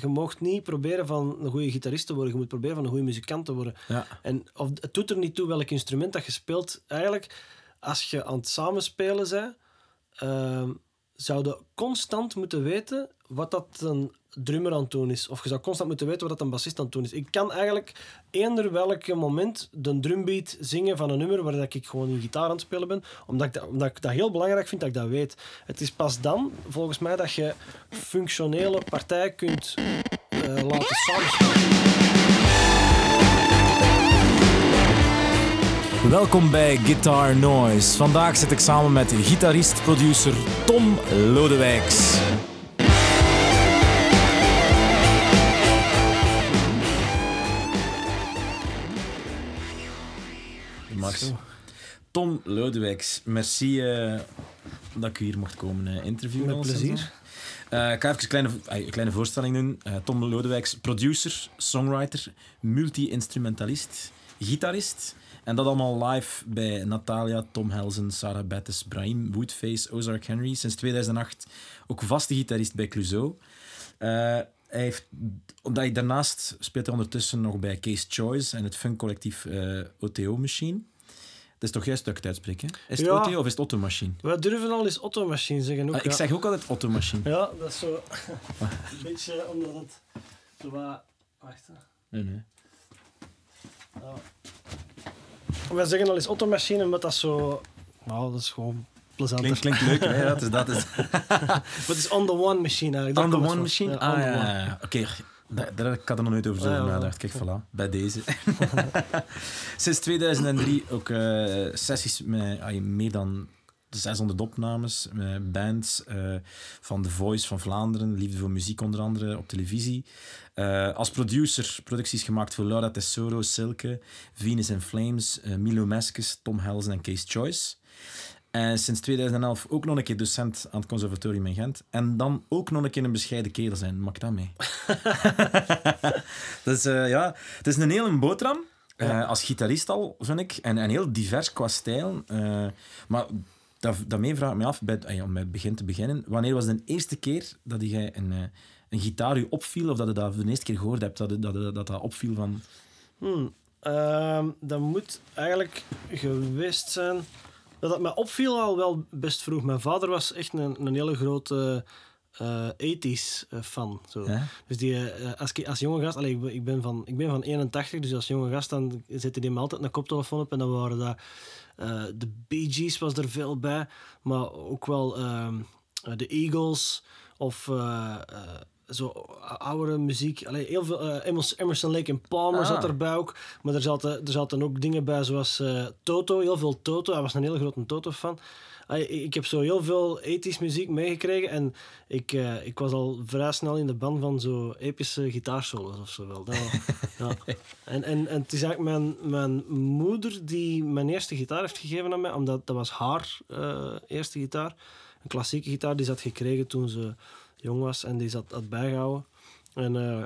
je mocht niet proberen van een goede gitarist te worden. Je moet proberen van een goede muzikant te worden. Ja. En of, het doet er niet toe welk instrument dat je speelt. Eigenlijk, als je aan het samenspelen bent, ehm, zou je constant moeten weten wat dat een drummer aan het doen is. Of je zou constant moeten weten wat dat een bassist aan het doen is. Ik kan eigenlijk eender welk moment de drumbeat zingen van een nummer waar dat ik gewoon een gitaar aan het spelen ben, omdat ik, dat, omdat ik dat heel belangrijk vind dat ik dat weet. Het is pas dan, volgens mij, dat je functionele partijen kunt eh, laten samenspelen. Welkom bij Guitar Noise. Vandaag zit ik samen met gitarist-producer Tom Lodewijks. Max. Tom Lodewijks, merci eh, dat ik u hier mocht komen eh, interviewen. Met plezier. Eh, ik ga even een kleine, een kleine voorstelling doen. Eh, Tom Lodewijks, producer, songwriter, multi-instrumentalist, gitarist. En dat allemaal live bij Natalia, Tom Helsen, Sarah Bettis, Brahim, Woodface, Ozark Henry. Sinds 2008 ook vaste gitarist bij Clouseau. Eh, hij heeft, omdat hij daarnaast speelt hij ondertussen nog bij Case Choice en het funkcollectief eh OTO Machine. Dat is toch juist dat ik het uitspreek, hè? Is het Ja. OTO of is het Otto Machine? We durven al eens Otto-machine zeggen ook. Ah, ik ja. zeg ook altijd Otto Machine. Ja, dat is zo... een beetje omdat het zo wat... Wacht, hè. Nee, nee. Wij zeggen al eens Otto-machine, omdat dat zo... Nou, dat is gewoon plezant. Klinkt, klinkt leuk, hè? Ja, dus dat is... Maar het is on the one machine eigenlijk. Daar On the komt het One van. Machine? Ja, ah, on ja. Oké, daar, daar ik had er nog nooit over zo ja, nagedacht. Kijk, voilà, bij deze. Sinds 2003 ook eh, sessies met ah, meer dan 600 opnames, met bands eh, van The Voice van Vlaanderen, Liefde voor Muziek onder andere, op televisie. Eh, als producer producties gemaakt voor Laura Tesoro, Silke, Venus in Flames, Milo Meskes, Tom Helsen en Case Choice. En sinds 2011 ook nog een keer docent aan het conservatorium in Gent. En dan ook nog een keer een bescheiden kerel zijn. Maak dat mee. dus ja, het is een hele boterham. als gitarist al, vind ik. En, en heel divers qua stijl. Maar dat, daarmee vraag ik me af, bij, ah, om bij het begin te beginnen. Wanneer was de eerste keer dat jij een, eh, een gitaar u opviel? Of dat je dat de eerste keer gehoord hebt, dat dat dat, dat, dat opviel van... Hmm. Ehm, dat moet eigenlijk geweest zijn... Dat het mij opviel al wel best vroeg. Mijn vader was echt een, een hele grote 80s eh, fan. Zo. Ja? Dus die, als, ik, als jonge gast, allee, ik, ben- ik, ben van, ik ben van 81, dus als jonge gast dan zette die me altijd een koptelefoon op en dan waren dat de Bee Gees was er veel bij, maar ook wel ehm, eh, de Eagles of eh, eh, zo oudere muziek. Allee, heel veel eh, Emerson- Emerson Lake en Palmer Ah. zat erbij ook, maar er zaten, er zaten ook dingen bij zoals eh, Toto, heel veel Toto. Hij was een hele grote Toto-fan. Ik heb zo heel veel ethisch muziek meegekregen en ik, eh, ik was al vrij snel in de band van zo epische gitaarsolos of zo wel. Dat ja. en, en, en het is eigenlijk mijn, mijn moeder die mijn eerste gitaar heeft gegeven aan mij, omdat dat was haar eh, eerste gitaar. Een klassieke gitaar die ze had gekregen toen ze jong was en die ze had, bijgehouden. En eh,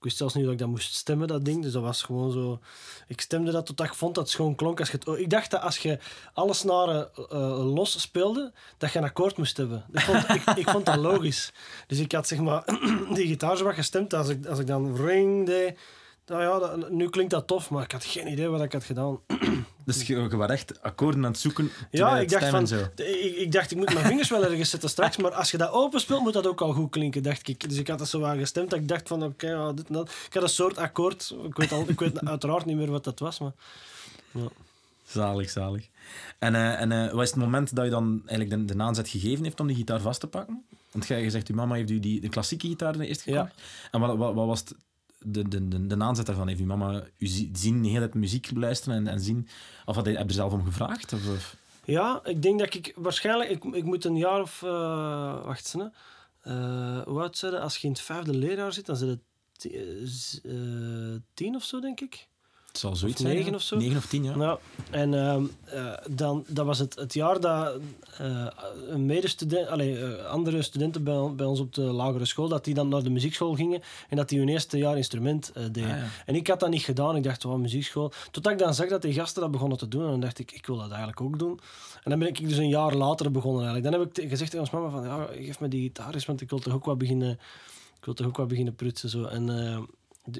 ik wist zelfs niet dat ik dat moest stemmen, dat ding. Dus dat was gewoon zo... Ik stemde dat totdat ik vond dat het schoon klonk. Als je het, ik dacht dat als je alle snaren eh, los speelde, dat je een akkoord moest hebben. Ik vond, ik, ik vond dat logisch. Dus ik had zeg maar die gitaar wat gestemd. Als ik, als ik dan ring deed... Nou ja, dat- nu klinkt dat tof, maar ik had geen idee wat ik had gedaan. Dus je, je was echt akkoorden aan het zoeken Ja, ik dacht, van, ik, ik dacht, ik moet mijn vingers wel ergens zetten straks, maar als je dat open speelt, moet dat ook al goed klinken, dacht ik. Dus ik had dat zo aan gestemd, dat ik dacht van, oké, ja, dit en dat. Ik had een soort akkoord, ik weet, al, ik weet uiteraard niet meer wat dat was, maar... Zalig, zalig. En, eh, en eh, wat is het moment dat je dan eigenlijk de, de aanzet gegeven heeft om die gitaar vast te pakken? Want jij je zegt, uw mama heeft u die, de klassieke gitaar eerst gekocht. En wat, wat, wat was het, de, de, de, de aanzet daarvan? Heeft uw mama u zi- zien de hele muziek luisteren en, en zien? Of had je, heb je er zelf om gevraagd? Of? Ja, ik denk dat ik waarschijnlijk, ik, ik moet een jaar of, eh wacht eens. Eh, hoe oud Als je in het vijfde leerjaar zit, dan zit het eh, tien of zo, denk ik. Het zal zoiets Of zijn. negen of zo? Negen of tien, ja. Ja, en ehm, eh, dan, dat was het, het jaar dat eh, een medestudent, allee, eh, andere studenten bij, bij ons op de lagere school, dat die dan naar de muziekschool gingen en dat die hun eerste jaar instrument deden. Ah, ja. En ik had dat niet gedaan. Ik dacht, wat muziekschool. Totdat ik dan zag dat die gasten dat begonnen te doen. En dan dacht ik, ik wil dat eigenlijk ook doen. En dan ben ik dus een jaar later begonnen eigenlijk. Dan heb ik gezegd tegen ons mama van, ja, geef me die gitaar eens, want ik wil toch ook wat beginnen ik wil toch ook wat beginnen prutsen. Zo. En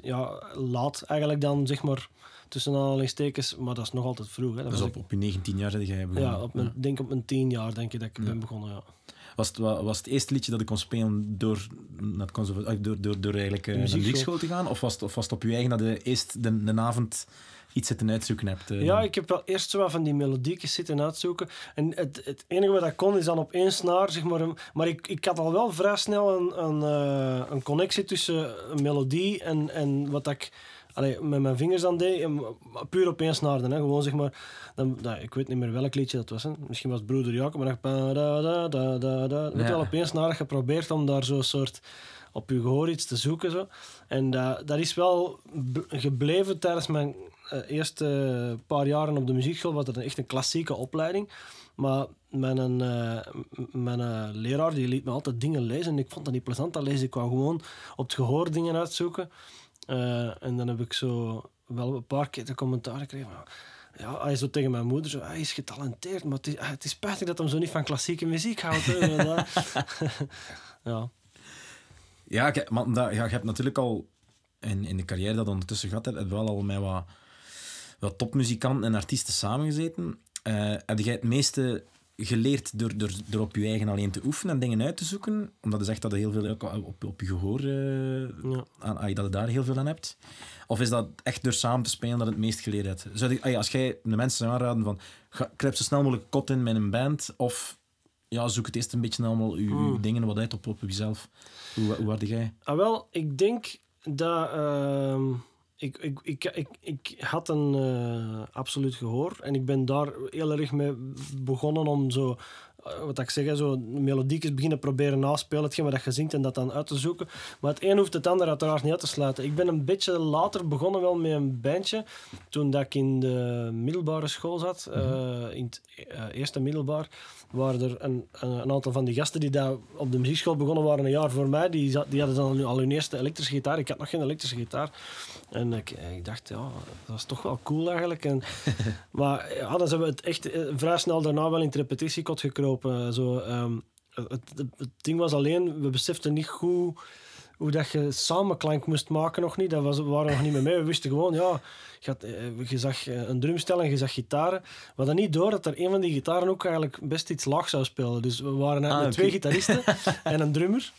ja, laat eigenlijk dan, zeg maar, tussen aanhalingstekens, maar dat is nog altijd vroeg. Hè. Dat Dus was op, op je 19 jaar zit jij begonnen. ja, op mijn, denk op mijn tien jaar denk ik dat ik ben begonnen. Ja. Was het, wa- was het eerste liedje dat ik kon spelen door, naar conserva- eh, door, door, door eigenlijk eh, De naar de muziekschool. te gaan? Of was het, of was het op je eigen dat je eerst de, de avond iets zitten uitzoeken hebt? eh, Ja, dan? ik heb wel eerst zo wat van die melodiekjes zitten uitzoeken. En het, het enige wat ik kon is dan op één snaar, zeg maar. een- maar ik, ik had al wel vrij snel een, een, eh, een connectie tussen een melodie en, en wat ik allee, met mijn vingers dan deed. En puur op één snaar dan, hè. Gewoon zeg maar. Dan, nou, ik weet niet meer welk liedje dat was. Hè. Misschien was het Broeder Jacob, maar dan. da, da, da, da, da. Weet je Ja. wel, op één snaar geprobeerd om daar zo'n soort op je gehoor iets te zoeken. Zo. En dat, dat is wel gebleven tijdens mijn eerste paar jaren op de muziekschool. Was dat echt een klassieke opleiding. Maar mijn, eh, m- mijn eh, leraar die liet me altijd dingen lezen. En ik vond dat niet plezant, dat lezen. Ik wou gewoon op het gehoor dingen uitzoeken. Eh, en dan heb ik zo wel een paar keer de commentaar gekregen. Ja, hij zo tegen mijn moeder, zo, hij is getalenteerd, maar het is, het spijtig dat hij zo niet van klassieke muziek houdt. ja. Ja, ja, je hebt natuurlijk al in, in de carrière dat ondertussen gehad je wel al met wat, wat topmuzikanten en artiesten samengezeten. Eh heb jij het meeste geleerd door, door, door op je eigen alleen te oefenen en dingen uit te zoeken? Omdat je zegt dat je heel veel ook op, op je gehoor, eh, Ja. aan, ah, dat je daar heel veel aan hebt. Of is dat echt door samen te spelen dat je het meest geleerd hebt? Zou je, ah, als jij de mensen zou aanraden van, ga, kruip zo snel mogelijk kot in met een band, of ja, zoek het eerst een beetje allemaal je, je dingen wat uit op, op jezelf. Hoe, hoe had jij? Ah, wel, ik denk dat. ehm, ik, ik, ik, ik, ik had een eh, absoluut gehoor en ik ben daar heel erg mee begonnen om zo, eh, wat ik zeg, zo melodiekjes beginnen proberen naspelen, hetgeen wat je zingt en dat dan uit te zoeken. Maar het een hoeft het ander uiteraard niet uit te sluiten. Ik ben een beetje later begonnen wel met een bandje, toen dat ik in de middelbare school zat, eh, in het eerste middelbaar, waren er een, een, aantal van die gasten die daar op de muziekschool begonnen waren een jaar voor mij, die, zat- die hadden dan al hun eerste elektrische gitaar. Ik had nog geen elektrische gitaar. En ik, ik dacht, ja, dat is toch wel cool eigenlijk. En, maar ja, dan zijn we het echt eh, vrij snel daarna wel in het repetitiekot gekropen. Zo, ehm, het, het, het ding was alleen, we beseften niet goed hoe dat je samenklank moest maken nog niet. Dat was, we waren nog niet mee mee. We wisten gewoon, ja, je, had, eh, je zag eh, een drumstel en je zag gitaren. We hadden niet door dat er een van die gitaren ook eigenlijk best iets laag zou spelen. Dus we waren eigenlijk Ah, met twee gitaristen en een drummer.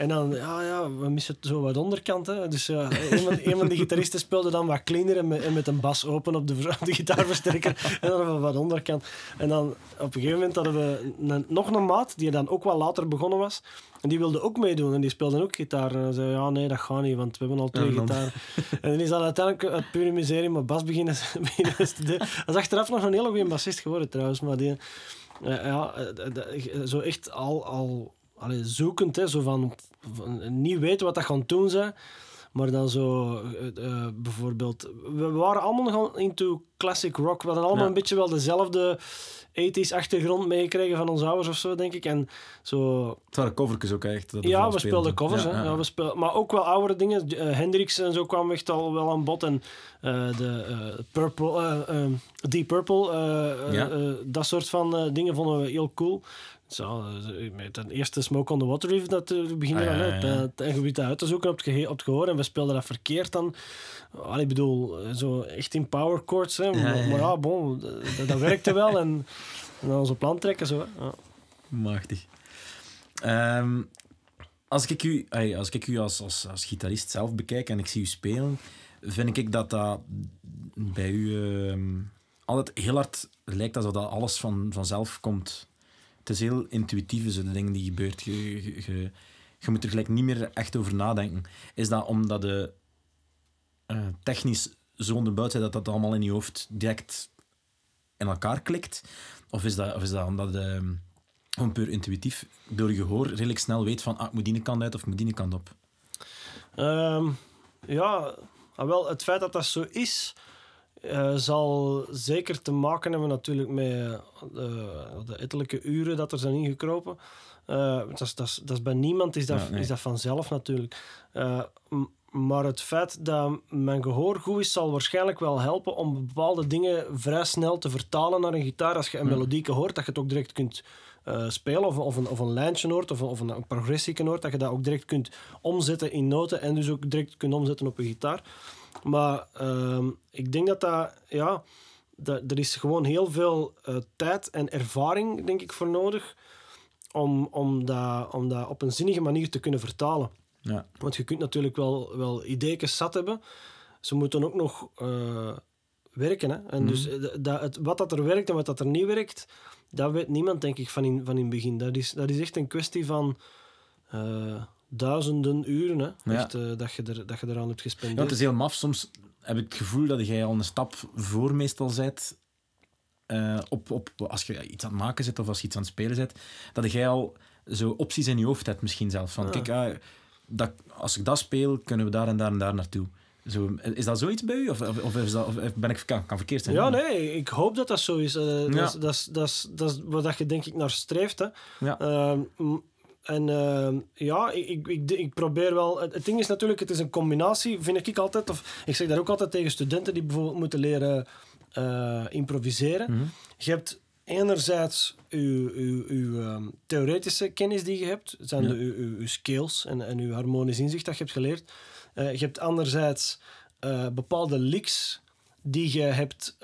En dan, ja, ja, we missen zo wat onderkant. Hè. Dus ja, een, van, die gitaristen speelde dan wat cleaner en met, en met een bas open op de, op de gitaarversterker. En dan wat onderkant. En dan op een gegeven moment hadden we een- nog een maat, die dan ook wel later begonnen was. En die wilde ook meedoen en die speelde ook gitaar. En hij zei, ja, nee, dat gaat niet, want we hebben al twee dan- gitaren. En dan is dan uiteindelijk uit pure miserie mijn bas beginnen, beginnen studeren. Hij is achteraf nog een hele goede bassist geworden trouwens, maar die... eh, ja, eh, eh, zo echt al, al allee, zoekend, hè, zo van niet weten wat dat gaan doen zijn. Maar dan zo, eh, eh, bijvoorbeeld, we waren allemaal nogal into classic rock. We hadden allemaal Ja. een beetje wel dezelfde 80s achtergrond meegekregen van onze ouders of zo, denk ik. En zo, Het waren covertjes ook echt. dat ja, we speelden covers. Ja, hè. ja, Ja, we speel, maar ook wel oudere dingen. Eh, Hendrix en zo kwam echt al wel aan bod. En de Purple, Deep Purple, dat soort van dingen vonden we heel cool. Zo, eh, met een eerste Smoke on the Water Reef, dat eh, we beginnen Ah, ja, ja, ja. het- en gebied uit te zoeken op het, gehe- op het gehoor. En we speelden dat verkeerd dan. Ik bedoel, eh, zo echt in power chords. Hè. maar, ja, ja. maar ja, bon, dat, dat werkte wel. En, en dan onze plan trekken. Zo, hè. ja. Machtig. Ehm, als ik u, als, ik u als, als, als gitarist zelf bekijk en ik zie u spelen, vind ik dat dat bij u ehm, altijd heel hard lijkt alsof dat alles van, vanzelf komt. Het is heel intuïtief, zo de dingen die gebeurt. Je, je, je, moet er gelijk niet meer echt over nadenken. Is dat omdat de eh, technisch zo onderbouwd zijn dat dat allemaal in je hoofd direct in elkaar klikt? Of is dat, of is dat omdat ehm, gewoon puur intuïtief door je gehoor redelijk snel weet van ah, ik moet die kant uit of ik moet die kant op? Ehm, ja, ah, wel, het feit dat dat zo is, eh, zal zeker te maken hebben natuurlijk met eh, de, ettelijke uren dat er zijn ingekropen. Eh, dat, is, dat, bij niemand is dat, Ja, nee. is dat vanzelf natuurlijk. Maar het feit dat mijn gehoor goed is, zal waarschijnlijk wel helpen om bepaalde dingen vrij snel te vertalen naar een gitaar. Als je een melodieke hoort, dat je het ook direct kunt spelen, of, of, een, of een lijntje hoort, of, een- of een, een progressie hoort, dat je dat ook direct kunt omzetten in noten en dus ook direct kunt omzetten op een gitaar. Maar ehm, ik denk dat dat, ja, dat, er is gewoon heel veel eh, tijd en ervaring, denk ik, voor nodig om, om, dat, om dat op een zinnige manier te kunnen vertalen. Ja. Want je kunt natuurlijk wel, wel ideeën zat hebben. Ze moeten ook nog eh, werken. Hè? En dus eh, dat, het, wat dat er werkt en wat dat er niet werkt, dat weet niemand, denk ik, van in, van in het begin. Dat is, dat is echt een kwestie van duizenden uren hè? Ja. Echt, eh, dat, je er, dat je eraan hebt Ja, gespendeerd. het is heel maf. Soms heb ik het gevoel dat jij al een stap voor meestal bent. eh, op, op, als je iets aan het maken zit of als je iets aan het spelen bent, dat jij al zo opties in je hoofd hebt, misschien zelf. Van, Ja. kijk, ah, dat, als ik dat speel, kunnen we daar en daar en daar naartoe. Zo, is dat zoiets bij u? Of, of, of is dat, of ben ik, kan, kan verkeerd zijn? Ja, nee, ik hoop dat dat zo is. Eh, dat, is dat, is, dat, is, dat is dat je denk ik naar streeft. Hè. Ja. Ehm, en ehm, ja, ik, ik, ik, probeer wel... Het, ding is natuurlijk, het is een combinatie, vind ik altijd. Of ik zeg dat ook altijd tegen studenten die bijvoorbeeld moeten leren eh, improviseren. Mhm. Je hebt enerzijds uw, uw, uw ehm, theoretische kennis die je hebt. Zijn Ja. de, uw, uw, skills en, en uw harmonisch inzicht dat je hebt geleerd. Eh, je hebt anderzijds eh, bepaalde licks die je hebt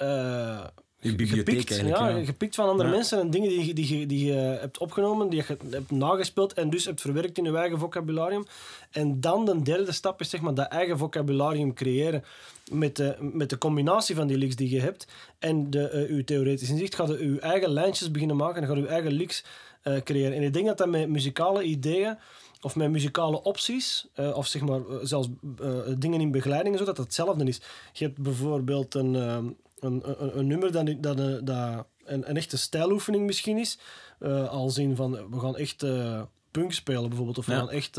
bibliotheek gepikt, eigenlijk, ja, gepikt van andere mensen en dingen die, je- die, die je hebt opgenomen, die je hebt nagespeeld en dus hebt verwerkt in je eigen vocabularium. En dan de derde stap is zeg maar dat eigen vocabularium creëren met de, met de combinatie van die licks die je hebt en de, eh, uw theoretisch inzicht. Ga je je eigen lijntjes beginnen maken en ga je eigen licks eh, creëren. En ik denk dat dat met muzikale ideeën of met muzikale opties, eh, of zeg maar zelfs dingen in begeleiding en zo, dat het hetzelfde is. Je hebt bijvoorbeeld een, een, een, een nummer dat, dat, eh, dat een, een echte stijloefening misschien is. eh als in van, we gaan echt eh, punk spelen bijvoorbeeld, of we Ja. gaan echt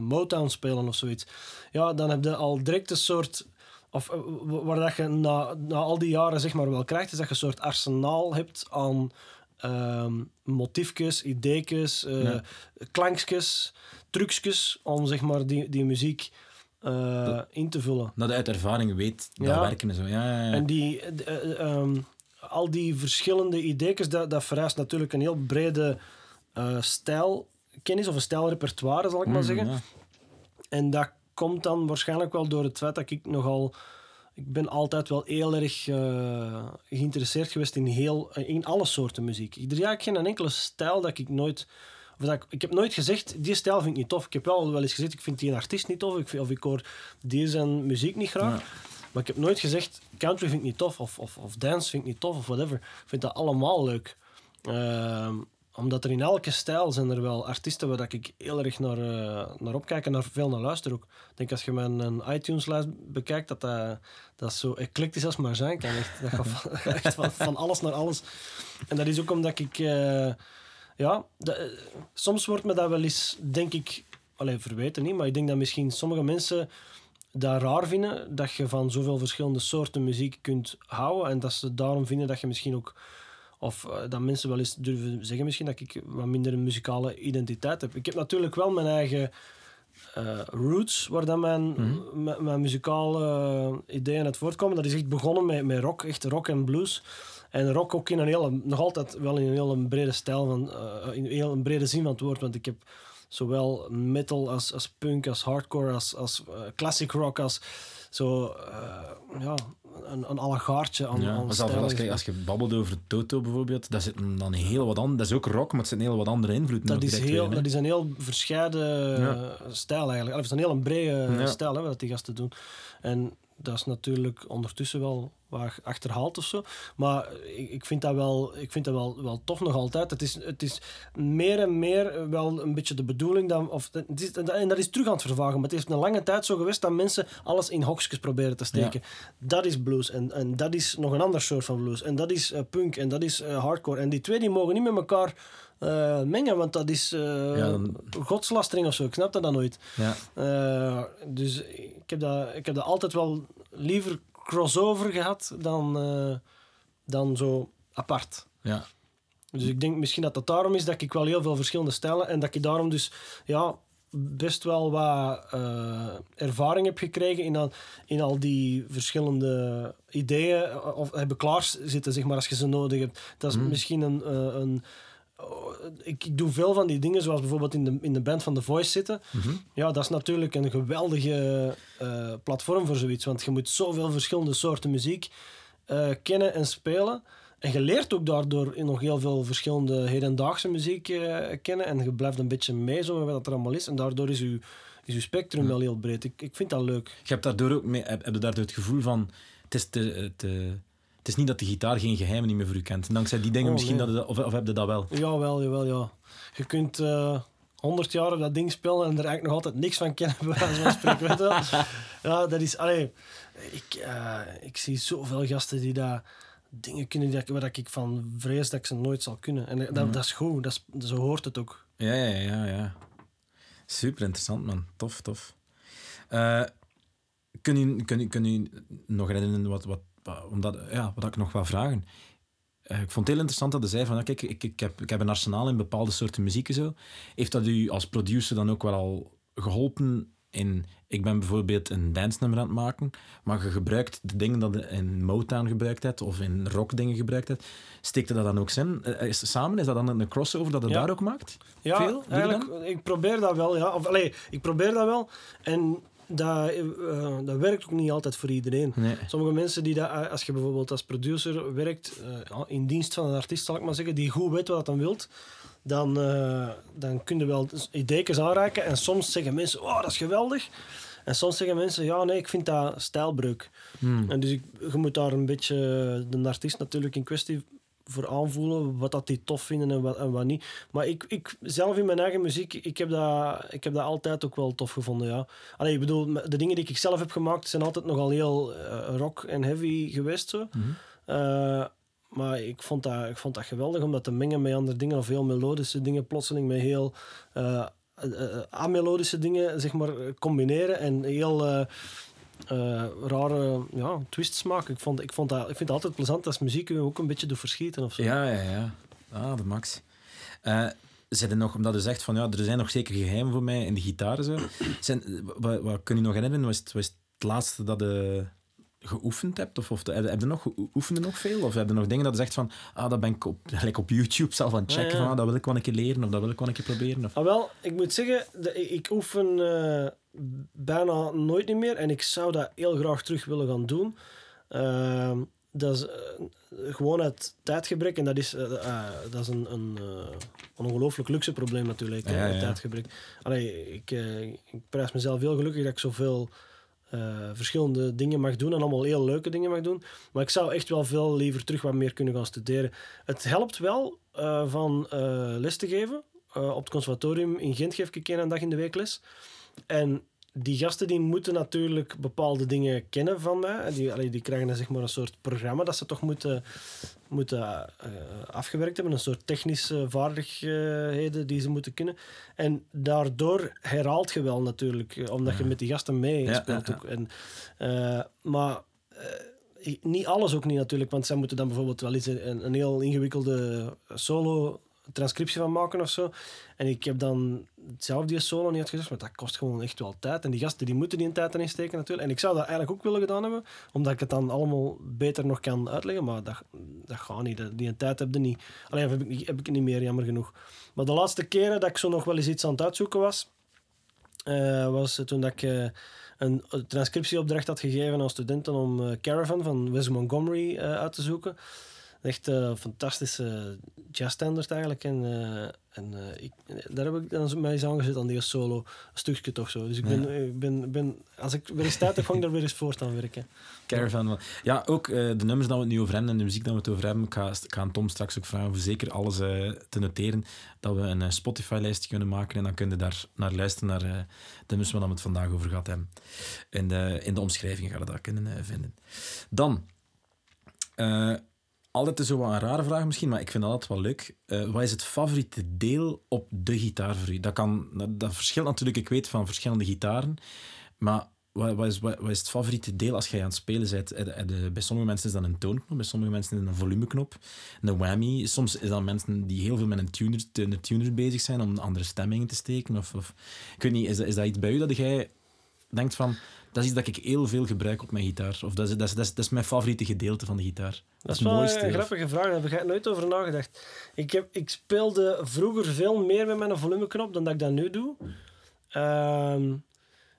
Motown spelen of zoiets. Ja, dan heb je al direct een soort... Of wa- waar dat je na, na al die jaren zeg maar wel krijgt, is dat je een soort arsenaal hebt aan ehm motiefjes, ideetjes, eh Ja. klankjes, trucjes om zeg maar die, die muziek eh, in te vullen. Dat uit ervaring weet dat Ja. werken en zo. Ja, ja, ja. En die, eh, eh, ehm, al die verschillende ideetjes, dat, dat vereist natuurlijk een heel brede stijlkennis of een stijlrepertoire, zal ik maar Mm, zeggen. En dat komt dan waarschijnlijk wel door het feit dat ik nogal... Ik ben altijd wel heel erg geïnteresseerd geweest in, heel, in alle soorten muziek. Er is eigenlijk geen enkele stijl dat ik nooit... Of dat ik, ik heb nooit gezegd, die stijl vind ik niet tof. Ik heb wel wel eens gezegd, ik vind die artiest niet tof. Ik vind, of ik hoor die zijn muziek niet graag. Ja. Maar ik heb nooit gezegd, country vind ik niet tof. Of, of, of dance vind ik niet tof, of whatever. Ik vind dat allemaal leuk. Ehm, omdat er in elke stijl zijn er wel artiesten waar dat ik heel erg naar, eh, naar opkijk en naar veel naar luister ook. Ik denk als je mijn een iTunes-lijst bekijkt, dat dat, dat zo eclectisch als maar zijn kan. Echt, dat gaat van, echt van, van alles naar alles. En dat is ook omdat ik... eh, ja, eh, soms wordt me dat wel eens, denk ik... Alleen verweten niet, maar ik denk dat misschien sommige mensen dat raar vinden dat je van zoveel verschillende soorten muziek kunt houden en dat ze daarom vinden dat je misschien ook of eh, dat mensen wel eens durven zeggen misschien dat ik wat minder een muzikale identiteit heb. Ik heb natuurlijk wel mijn eigen eh, roots waar dan mijn, mijn, mijn muzikale eh, ideeën uit voortkomen. Dat is echt begonnen met, met rock, echt rock en blues. En rock ook in een hele, nog altijd wel in een hele brede stijl, van, eh, in een brede zin van het woord. Want ik heb zowel metal als, als punk, als hardcore, als, als eh, classic rock, als zo, eh, ja, een, een allegaartje aan, Ja, aan als, je, als je babbelt over Toto bijvoorbeeld, dat zit dan heel wat anders. Dat is ook rock, maar het zit een heel wat andere invloeden. Dat is, heel, weer, dat is een heel verscheiden Ja. stijl eigenlijk. Of het is een heel brede Ja. stijl hè, wat die gasten doen. En dat is natuurlijk ondertussen wel wat achterhaald of zo. Maar ik, ik vind dat, wel, ik vind dat wel, wel tof nog altijd. Het is, het is meer en meer wel een beetje de bedoeling. Dat, of, het is, en dat is terug aan het vervagen. Maar het heeft een lange tijd zo geweest dat mensen alles in hokjes proberen te steken. Dat is blues. En, en dat is nog een ander soort van blues. En dat is eh, punk. En dat is eh, hardcore. En die twee die mogen niet met elkaar eh, mengen. Want dat is Ja, dan- godslastering of zo. Ik snap dat dan nooit. Ja. Dus ik heb, dat, ik heb dat altijd wel liever crossover gehad dan, eh, dan zo apart. Ja. Dus ik denk misschien dat dat daarom is dat ik wel heel veel verschillende stijlen en dat ik daarom dus ja, best wel wat eh, ervaring heb gekregen in al, in al die verschillende ideeën eh, of hebben klaarzitten, zeg maar, als je ze nodig hebt. Dat is misschien een... een ik, ik doe veel van die dingen, zoals bijvoorbeeld in de, in de band van The Voice zitten. Ja, dat is natuurlijk een geweldige eh, platform voor zoiets, want je moet zoveel verschillende soorten muziek eh, kennen en spelen. En je leert ook daardoor in nog heel veel verschillende hedendaagse muziek eh, kennen. En je blijft een beetje mee zo met wat er allemaal is. En daardoor is je, is uw spectrum wel heel breed. Ik, ik vind dat leuk. Je hebt daardoor ook mee, heb, heb je daardoor het gevoel van... Het is, te, te, het is niet dat de gitaar geen geheimen niet meer voor u kent. En dankzij die dingen Oh, misschien, nee. dat je of, of heb je dat wel? Jawel, jawel, ja. Je kunt eh 100 jaar op dat ding spelen en er eigenlijk nog altijd niks van kennen, bij wijze van spreken. je. Ja, dat is... Allee, ik, eh, ik zie zoveel gasten die daar dingen kunnen die, waar ik van vrees dat ik ze nooit zal kunnen. En dat, dat is goed, dat is, zo hoort het ook. Ja, ja, ja, ja. Super interessant, man. Tof, tof. Eh, kun, u, kun, kun nog herinneren wat, wat, omdat, ja, wat ik nog wil vragen? Eh, ik vond het heel interessant dat hij zei van, ja, kijk, ik, ik, heb, ik heb een arsenaal in bepaalde soorten muziek en zo. Heeft dat u als producer dan ook wel al geholpen in... Ik ben bijvoorbeeld een dance-nummer aan het maken, maar je gebruikt de dingen dat je in Motown gebruikt hebt of in rock dingen gebruikt hebt. Steekt er dat dan ook in? Eh, Is, samen, is dat dan een crossover dat je Ja. daar ook maakt? Ja, Veel? Doe eigenlijk, ik probeer dat wel, ja. Of, allee, ik probeer dat wel. En dat, eh, dat werkt ook niet altijd voor iedereen. Nee. Sommige mensen die dat, eh, als je bijvoorbeeld als producer werkt, eh, in dienst van een artiest zal ik maar zeggen, die goed weet wat hij wilt, dan, eh, dan kun je wel ideeën aanraken. En soms zeggen mensen, oh, dat is geweldig. En soms zeggen mensen, ja, nee, ik vind dat stijlbreuk. En dus ik, je moet daar een beetje de artiest natuurlijk in kwestie voor aanvoelen, wat dat die tof vinden en wat, en wat niet. Maar ik, ik zelf in mijn eigen muziek, ik heb, dat, ik heb dat altijd ook wel tof gevonden, ja. Allee, ik bedoel, de dingen die ik zelf heb gemaakt zijn altijd nogal heel eh, rock en heavy geweest, zo. Eh, maar ik vond, dat, ik vond dat geweldig om dat te mengen met andere dingen, of heel melodische dingen, plotseling met heel eh, amelodische dingen, zeg maar, combineren en heel... eh, eh, rare ja, twists maken. Ik, vond, ik, vond dat, ik vind het altijd plezant als muziek je ook een beetje doet verschieten of zo. Ja, ja, ja. Ah, de max. Eh er nog, omdat u zegt van ja, er zijn nog zeker geheimen voor mij in de gitaar. Zo. Zijn, wat, wat kun je nog herinneren? Was het, was het laatste dat je geoefend hebt? Of, of heb, je- nog, oefende nog veel? Of heb je nog dingen dat je zegt van ah, dat ben ik op, gelijk op YouTube zelf aan het checken. Ja, ja. Van, ah, dat wil ik wel een keer leren of dat wil ik wel een keer proberen? Of... Ah, wel, ik moet zeggen, de, ik ik oefen eh, bijna nooit niet meer en ik zou dat heel graag terug willen gaan doen. Ehm, dat is eh, gewoon uit tijdgebrek en dat is, eh, dat is een, een, ongelooflijk luxe probleem natuurlijk, Ja, tijdgebrek. Allee, ik, ik prijs mezelf heel gelukkig dat ik zoveel eh, verschillende dingen mag doen en allemaal heel leuke dingen mag doen. Maar ik zou echt wel veel liever terug wat meer kunnen gaan studeren. Het helpt wel eh, van eh, les te geven. Op het conservatorium in Gent geef ik een dag in de week les. En die gasten die moeten natuurlijk bepaalde dingen kennen van mij. Die, allee, die krijgen dan zeg maar een soort programma dat ze toch moeten, moeten eh, afgewerkt hebben. Een soort technische vaardigheden die ze moeten kunnen. En daardoor herhaalt je wel natuurlijk, eh, omdat je met die gasten ja, ja. ook. En, eh, maar niet alles ook niet natuurlijk, want zij moeten dan bijvoorbeeld wel eens een, een heel ingewikkelde solo transcriptie van maken of zo. En ik heb dan zelf die solo niet uitgezocht, maar dat kost gewoon echt wel tijd. En die gasten die moeten die tijd erin steken natuurlijk. En ik zou dat eigenlijk ook willen gedaan hebben, omdat ik het dan allemaal beter nog kan uitleggen. Maar dat, dat gaat niet. Die een tijd heb je niet. Alleen heb ik, heb ik niet meer, jammer genoeg. Maar de laatste keren dat ik zo nog wel eens iets aan het uitzoeken was, eh, was toen dat ik eh, een transcriptieopdracht had gegeven aan studenten om eh, Caravan van Wes Montgomery uit te zoeken. Echt eh fantastische jazzstandard eigenlijk. En, eh, en eh, ik, daar heb ik dan mij eens aangezet aan die solo. Een stukje toch zo. Dus ik ben, ik ben, ben, als ik weer eens tijd heb, ga ik daar weer eens voort aan werken. Caravan. wel. Ja, ook de nummers dat we het nu over hebben en de muziek dat we het over hebben. Ik ga, ik ga aan Tom straks ook vragen voor zeker alles te noteren. Dat we een Spotify-lijstje kunnen maken en dan kun je daar naar luisteren naar de nummers waar we het vandaag over gehad hebben. In de, in de omschrijving ga je dat kunnen vinden. Dan, altijd zo wat een rare vraag misschien, maar ik vind dat altijd wel leuk. Eh, wat is het favoriete deel op de gitaar voor u? Dat, kan, dat, verschilt natuurlijk, ik weet, van verschillende gitaren. Maar wat, wat, is, wat, is het favoriete deel als jij aan het spelen bent? Eh, eh, bij sommige mensen is dat een toonknop, bij sommige mensen is dat een volumeknop, een whammy. Soms is dat mensen die heel veel met een tuner, een tuner bezig zijn om andere stemmingen te steken. Of, of, ik weet niet, is is dat iets bij u dat jij denkt van, dat is iets dat ik heel veel gebruik op mijn gitaar? Of dat is, dat is, dat is, dat is mijn favoriete gedeelte van de gitaar? Dat is het mooiste, een grappige vraag, daar heb ik nooit over nagedacht. Ik, heb, ik speelde vroeger veel meer met mijn volumeknop dan dat ik dat nu doe. Ehm,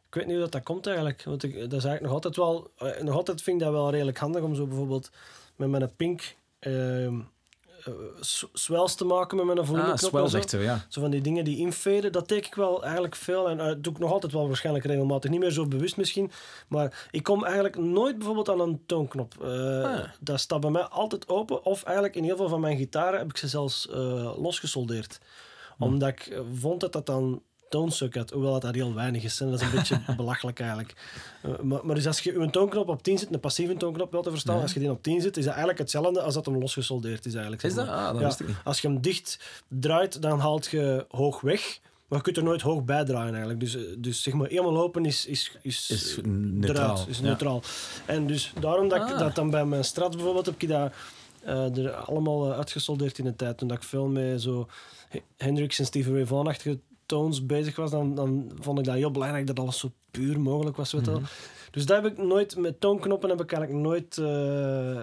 ik weet niet hoe dat, dat komt eigenlijk. Want ik, dat is eigenlijk nog altijd wel... eh, nog altijd vind ik dat wel redelijk handig om zo bijvoorbeeld met mijn pink... ehm eh, swells te maken met mijn Ah, volumeknop. en zo. ja. Van die dingen die infaden, dat teken ik wel eigenlijk veel. En dat doe ik nog altijd wel waarschijnlijk regelmatig. Niet meer zo bewust misschien. Maar ik kom eigenlijk nooit bijvoorbeeld aan een toonknop. Eh, Ah. Dat staat bij mij altijd open. Of eigenlijk in heel veel van mijn gitaren heb ik ze zelfs eh, losgesoldeerd. Omdat ik eh, vond dat dat dan toonstuk had. Hoewel dat daar heel weinig is. En dat is een beetje belachelijk eigenlijk. Eh, maar, maar dus als je een toonknop op 10 zit, een passieve toonknop wel te verstaan. Ja. Als je die op 10 zit, is dat eigenlijk hetzelfde als dat hem losgesoldeerd is eigenlijk. Is dat? Ah, dat Ja. ik niet. Als je hem dicht draait, dan haalt je hoog weg. Maar je kunt er nooit hoog bij draaien eigenlijk. Dus, eh, dus zeg maar, helemaal open is, is, is, Is neutraal. eruit, is Ja. neutraal. En dus daarom dat ik Ah. dat dan bij mijn Strat bijvoorbeeld heb ik dat eh, er allemaal uitgesoldeerd in de tijd. Toen dat ik veel met zo Hendrix en Stevie Ray Vaughan-achtige tones bezig was, dan, dan vond ik dat heel belangrijk dat alles zo puur mogelijk was. Weet wel. Mhm. Dus dat heb ik nooit, met toonknoppen heb ik eigenlijk nooit eh,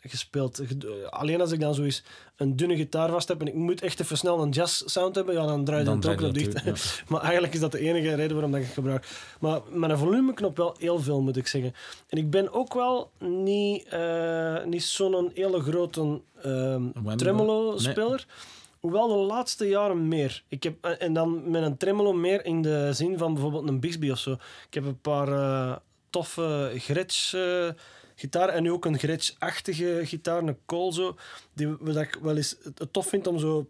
gespeeld. Ge- Alleen als ik dan zo eens een dunne gitaar vast heb en ik moet echt even snel een jazz sound hebben, ja, dan draai je Dan de toonknop dat dicht. ja. Maar eigenlijk is dat de enige reden waarom dat ik het gebruik. Maar met een volumeknop wel heel veel, moet ik zeggen. En ik ben ook wel niet, eh, niet zo'n hele grote ehm tremolo-speler. Hoewel de laatste jaren meer. Ik heb, eh, en dan met een tremolo meer in de zin van bijvoorbeeld een Bixby of zo. Ik heb een paar eh, toffe Gretsch eh gitaren en nu ook een Gretsch-achtige gitaar, een Cole zo. Die wat ik wel eens het, tof vind om zo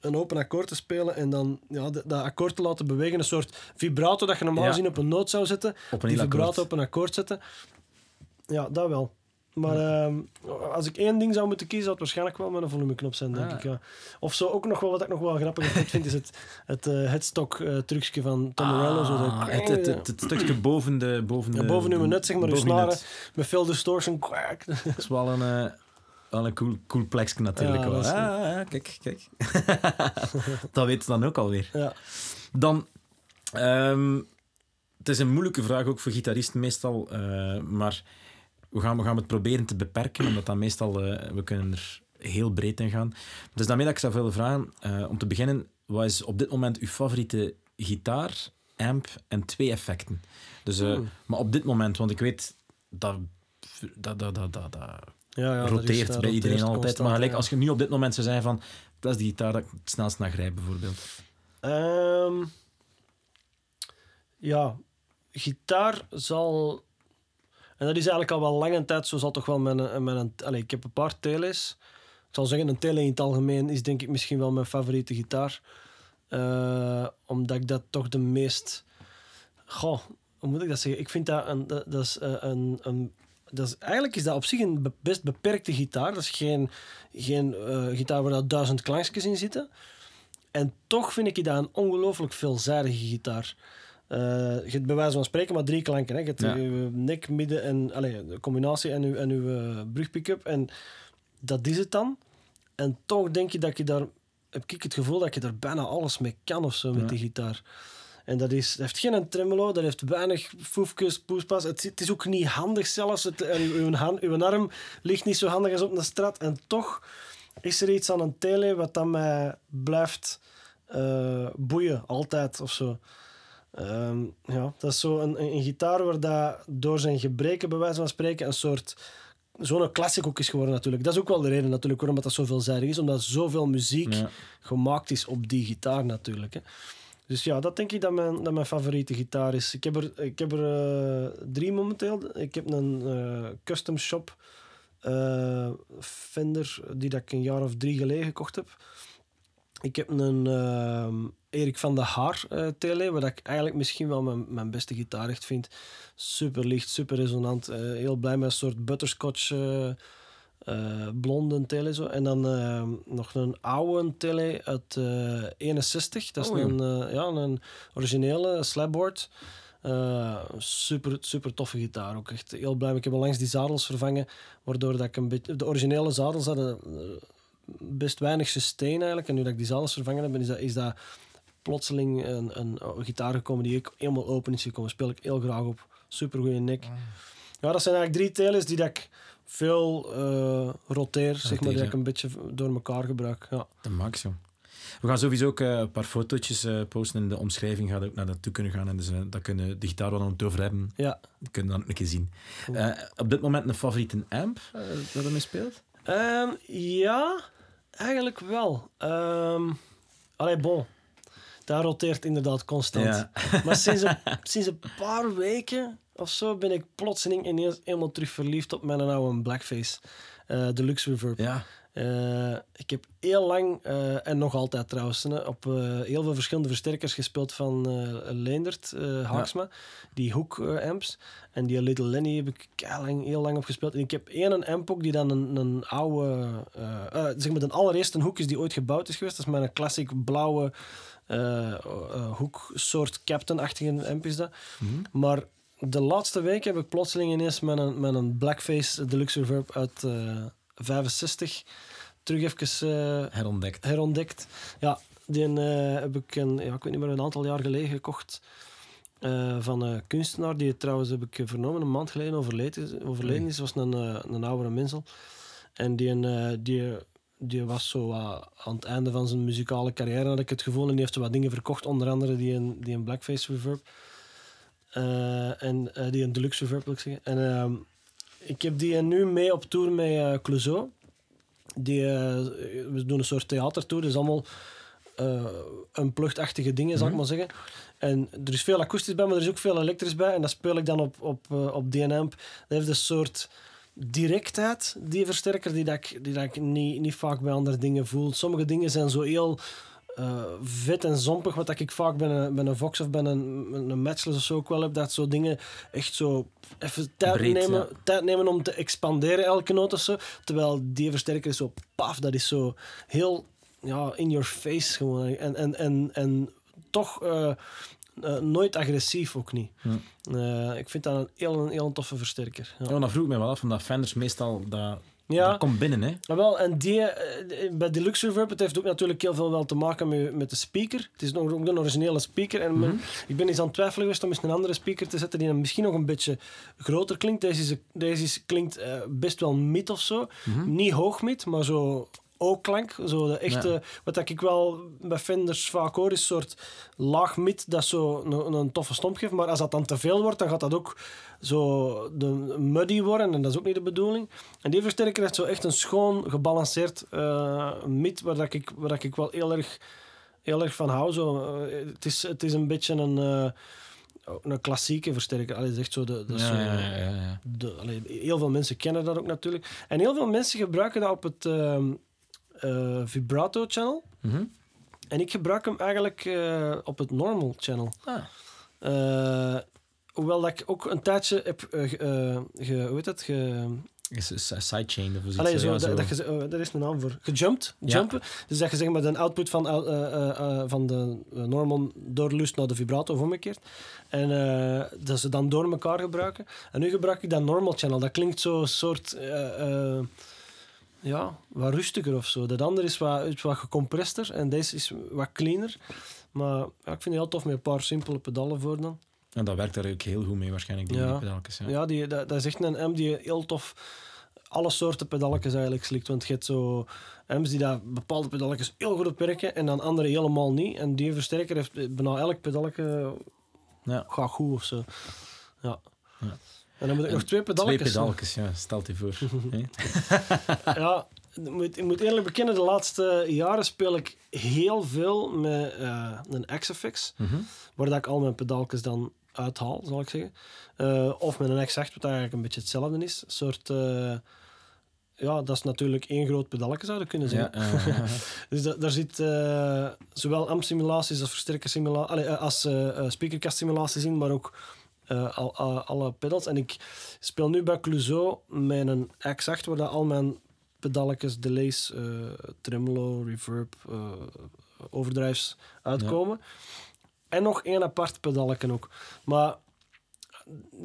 een open akkoord te spelen en dan ja, dat, akkoord te laten bewegen. Een soort vibrato dat je normaal Ja. gezien op een noot zou zetten. Op een die vibrato akkoord. op een akkoord zetten. Ja, dat wel. Maar ehm, als ik één ding zou moeten kiezen, zou het waarschijnlijk wel met een volumeknop zijn, denk Ah. ik. Ja. Of zo ook nog wel, wat ik nog wel grappig vind, is het, het eh headstock eh trucje van Tom Morello. Zo Ah, dat- het, het, het, het stukje boven de... Boven, Ja, de, boven uw net, zeg maar, uw snaren. met veel distortion. Kwak. Dat is wel een, eh, wel een cool, cool plekje natuurlijk. Ja, wel. dat is- Ah, ja, kijk, kijk. dat weten ze dan ook alweer. Ja. Dan, ehm, het is een moeilijke vraag ook voor gitaristen meestal, maar we gaan, we gaan het proberen te beperken, omdat dan meestal, eh, we kunnen er heel breed in gaan. Dus daarmee dat ik zou willen vragen, eh, om te beginnen, wat is op dit moment uw favoriete gitaar, amp en twee effecten? Dus, eh. Maar op dit moment, want ik weet dat... dat, dat, dat, dat, dat Ja, ja, dat roteert is, bij roteert iedereen altijd. constant, Maar gelijk, ja. als je nu op dit moment zou zeggen van dat is die gitaar dat ik het snelst naar grijp, bijvoorbeeld. Ehm, ja, gitaar zal. En dat is eigenlijk al wel lange tijd zo, zal toch wel mijn. een- mijn allee, ik heb een paar tele's. Ik zal zeggen, een tele in het algemeen is denk ik misschien wel mijn favoriete gitaar. Eh, omdat ik dat toch de meest. Goh, hoe moet ik dat zeggen? Ik vind dat een. Dat, is eh, een, een dat is, eigenlijk is dat op zich een be- best beperkte gitaar. Dat is geen, geen eh, gitaar waar dat duizend klankjes in zitten. En toch vind ik dat een ongelooflijk veelzijdige gitaar. Eh, je hebt bij wijze van spreken maar drie klanken. Hè. Je hebt Ja. je nek, midden en allee, de combinatie en uw, en uw eh, brugpick-up. En dat is het dan. En toch denk je dat je daar, heb ik het gevoel dat je daar bijna alles mee kan of zo met die gitaar. En dat, is, dat heeft geen tremolo, dat heeft weinig foefjes, poespas. Het, het is ook niet handig zelfs. Het, en uw, hand, uw arm ligt niet zo handig als op een strat. En toch is er iets aan een tele wat dan mij blijft eh, boeien, altijd of zo. Ehm, ja, dat is zo een, een, een gitaar waar dat door zijn gebreken, bij wijze van spreken, een soort zo'n classic ook is geworden natuurlijk. Dat is ook wel de reden natuurlijk waarom dat zo veelzijdig is, omdat zoveel muziek Ja. gemaakt is op die gitaar natuurlijk. Hè. Dus ja, dat denk ik dat mijn, dat mijn favoriete gitaar is. Ik heb er, ik heb er eh, drie momenteel. Ik heb een eh, custom shop eh, Fender die dat ik een jaar of drie geleden gekocht heb. Ik heb een ehm, Erik van der Haar eh tele, wat ik eigenlijk misschien wel mijn, mijn beste gitaar echt vind. Super licht, super resonant. eh, heel blij met een soort butterscotch eh, eh, blonde tele. Zo. En dan nog een oude tele uit eh 61. Dat is Oh, een, ja, een originele slabboard. Super, super toffe gitaar. Ook echt heel blij. Ik heb onlangs die zadels vervangen, waardoor dat ik een beetje... De originele zadels hadden best weinig sustain eigenlijk. En nu dat ik die zadels vervangen heb, is dat, is dat plotseling een, een, gitaar gekomen die ik helemaal open is gekomen. Speel ik heel graag op. Super goede nek. Ja, dat zijn eigenlijk drie telers die dat ik veel uh, roteer, zeg maar, die ik een beetje door elkaar gebruik. Ja. De max, joh. We gaan sowieso ook uh, een paar fotootjes uh, posten in de omschrijving. Gaat ook naar dat toe kunnen gaan. En dus dat kunnen de gitaar wel het over hebben. Ja. Dat kunnen dan ook een keer zien. op dit moment een favoriete amp dat ermee speelt? Um, ja, eigenlijk wel. Um, allee, bon. Daar roteert inderdaad constant. Ja. Maar sinds een, sinds een paar weken of zo ben ik plotseling ineens helemaal terug verliefd op mijn oude Blackface. Uh, Deluxe Reverb. Ja. Uh, ik heb heel lang, uh, en nog altijd trouwens, op heel veel verschillende versterkers gespeeld van Leendert, Haaksma. Ja. Die hoek amps. En die Little Lenny heb ik heel lang, heel lang op gespeeld. En ik heb één amp ook die dan een, een oude, zeg maar de allereerste hoek is die ooit gebouwd is geweest. Dat is mijn classic blauwe hoeksoort Captain-achtige amp is dat. Mm -hmm. Maar de laatste week heb ik plotseling ineens met een, met een Blackface Deluxe Reverb uit 65 terug even uh, herontdekt. herontdekt. Ja, die uh, heb ik een, ja, ik weet niet meer, een aantal jaar geleden gekocht. Uh, van een kunstenaar die trouwens heb ik vernomen een maand geleden overleden, overleden is. was een, een oudere mensel. En die, die, die was zo aan het einde van zijn muzikale carrière, had ik het gevoel. En die heeft zo wat dingen verkocht, onder andere die een, die een Blackface reverb. en die een deluxe reverb, wil ik zeggen. En ehm, ik heb die nu mee op tour met uh, Clouseau. Die, we doen een soort theatertour, dus allemaal een pluchtachtige dingen, zal ik maar zeggen. En er is veel akoestisch bij, maar er is ook veel elektrisch bij. En dat speel ik dan op, op, op DNAMP. Dat heeft een soort directheid, die versterker, die, dat ik, die dat ik niet, niet vaak bij andere dingen voel. Sommige dingen zijn zo heel uh, vet en zompig, wat ik vaak bij een, bij een Vox of bij een, een Matchless of zo ook wel heb, dat zo dingen echt zo even tijd, Breed, nemen, ja. tijd nemen om te expanderen elke noot of zo. Terwijl die versterker is zo paf, dat is zo heel ja, in your face gewoon. En, en, en, en toch uh, uh, nooit agressief ook niet. Ja. ik vind dat een heel, een heel toffe versterker. Ja. Ja, dan vroeg ik me wel af, omdat Fenders meestal dat, Ja. dat komt binnen, hè? Maar wel, en die, eh, bij Deluxe Reverb, het heeft ook natuurlijk heel veel wel te maken met, met de speaker. Het is nog ook een originele speaker. En men- ik ben eens aan het twijfelen geweest om eens een andere speaker te zetten die dan misschien nog een beetje groter klinkt. Deze, is, deze is, klinkt eh, best wel mid of zo. Niet hoog mid, maar zo O-klank. Zo de echte, Ja. Wat ik wel bij Fenders vaak hoor, is een soort laag mid dat zo een, een toffe stomp geeft. Maar als dat dan te veel wordt, dan gaat dat ook zo de muddy worden. En dat is ook niet de bedoeling. En die versterker heeft zo echt een schoon, gebalanceerd eh mid, waar, dat ik, waar dat ik wel heel erg, heel erg van hou. Zo, eh, het, is, het is een beetje een, eh, een klassieke versterker. Allee, echt zo de, de, zo, ja, ja, ja. de, allee, heel veel mensen kennen dat ook natuurlijk. En heel veel mensen gebruiken dat op het ehm, eh, vibrato channel. Mhm. En ik gebruik hem eigenlijk eh, op het normal channel. Ah. Eh, hoewel dat ik ook een tijdje heb ge- hoe heet dat, ge, sidechain of. Allee, zo, ja, dat, zo. dat je, oh, daar is een naam voor. Gejumpt. Ja. Jumpen. Dus dat je zeg maar de output van, van de normal doorlust naar de vibrato of omgekeerd. En dat ze dan door elkaar gebruiken. En nu gebruik ik dat normal channel. Dat klinkt zo soort... ja, wat rustiger of zo. Dat andere is wat, is wat gecompresster en deze is wat cleaner. Maar ja, ik vind het heel tof met een paar simpele pedalen voor dan. En dat werkt daar ook heel goed mee, waarschijnlijk, die Ja. Ja. Ja, die, dat, dat is echt een M die heel tof alle soorten pedalletjes eigenlijk slikt. Want je hebt zo M's die daar bepaalde pedalletjes heel goed op werken en dan andere helemaal niet. En die versterker heeft bijna elk pedalletje Ja. gaat goed of zo. Ja. Ja. En dan moet ik nog twee Twee pedalletjes. ja. Stelt je voor. hè? ja, ik moet, ik moet eerlijk bekennen, de laatste jaren speel ik heel veel met eh, een X-Effects. Mhm. waar dat ik al mijn pedaaltjes dan uithaal, zal ik zeggen. Eh, of met een X8, wat eigenlijk een beetje hetzelfde is. Een soort... eh, ja, dat is natuurlijk één groot pedaletje zouden kunnen zijn. Ja. Dus da- daar zit eh, zowel amp-simulaties als versterkersimulaties, als speakerkastsimulaties in, maar ook eh, al, al- alle pedals. En ik speel nu bij Clouseau met een X8, waar dat al mijn pedalletjes, delays, eh, tremolo, reverb, eh, overdrives uitkomen. En nog één apart pedaletje ook. Maar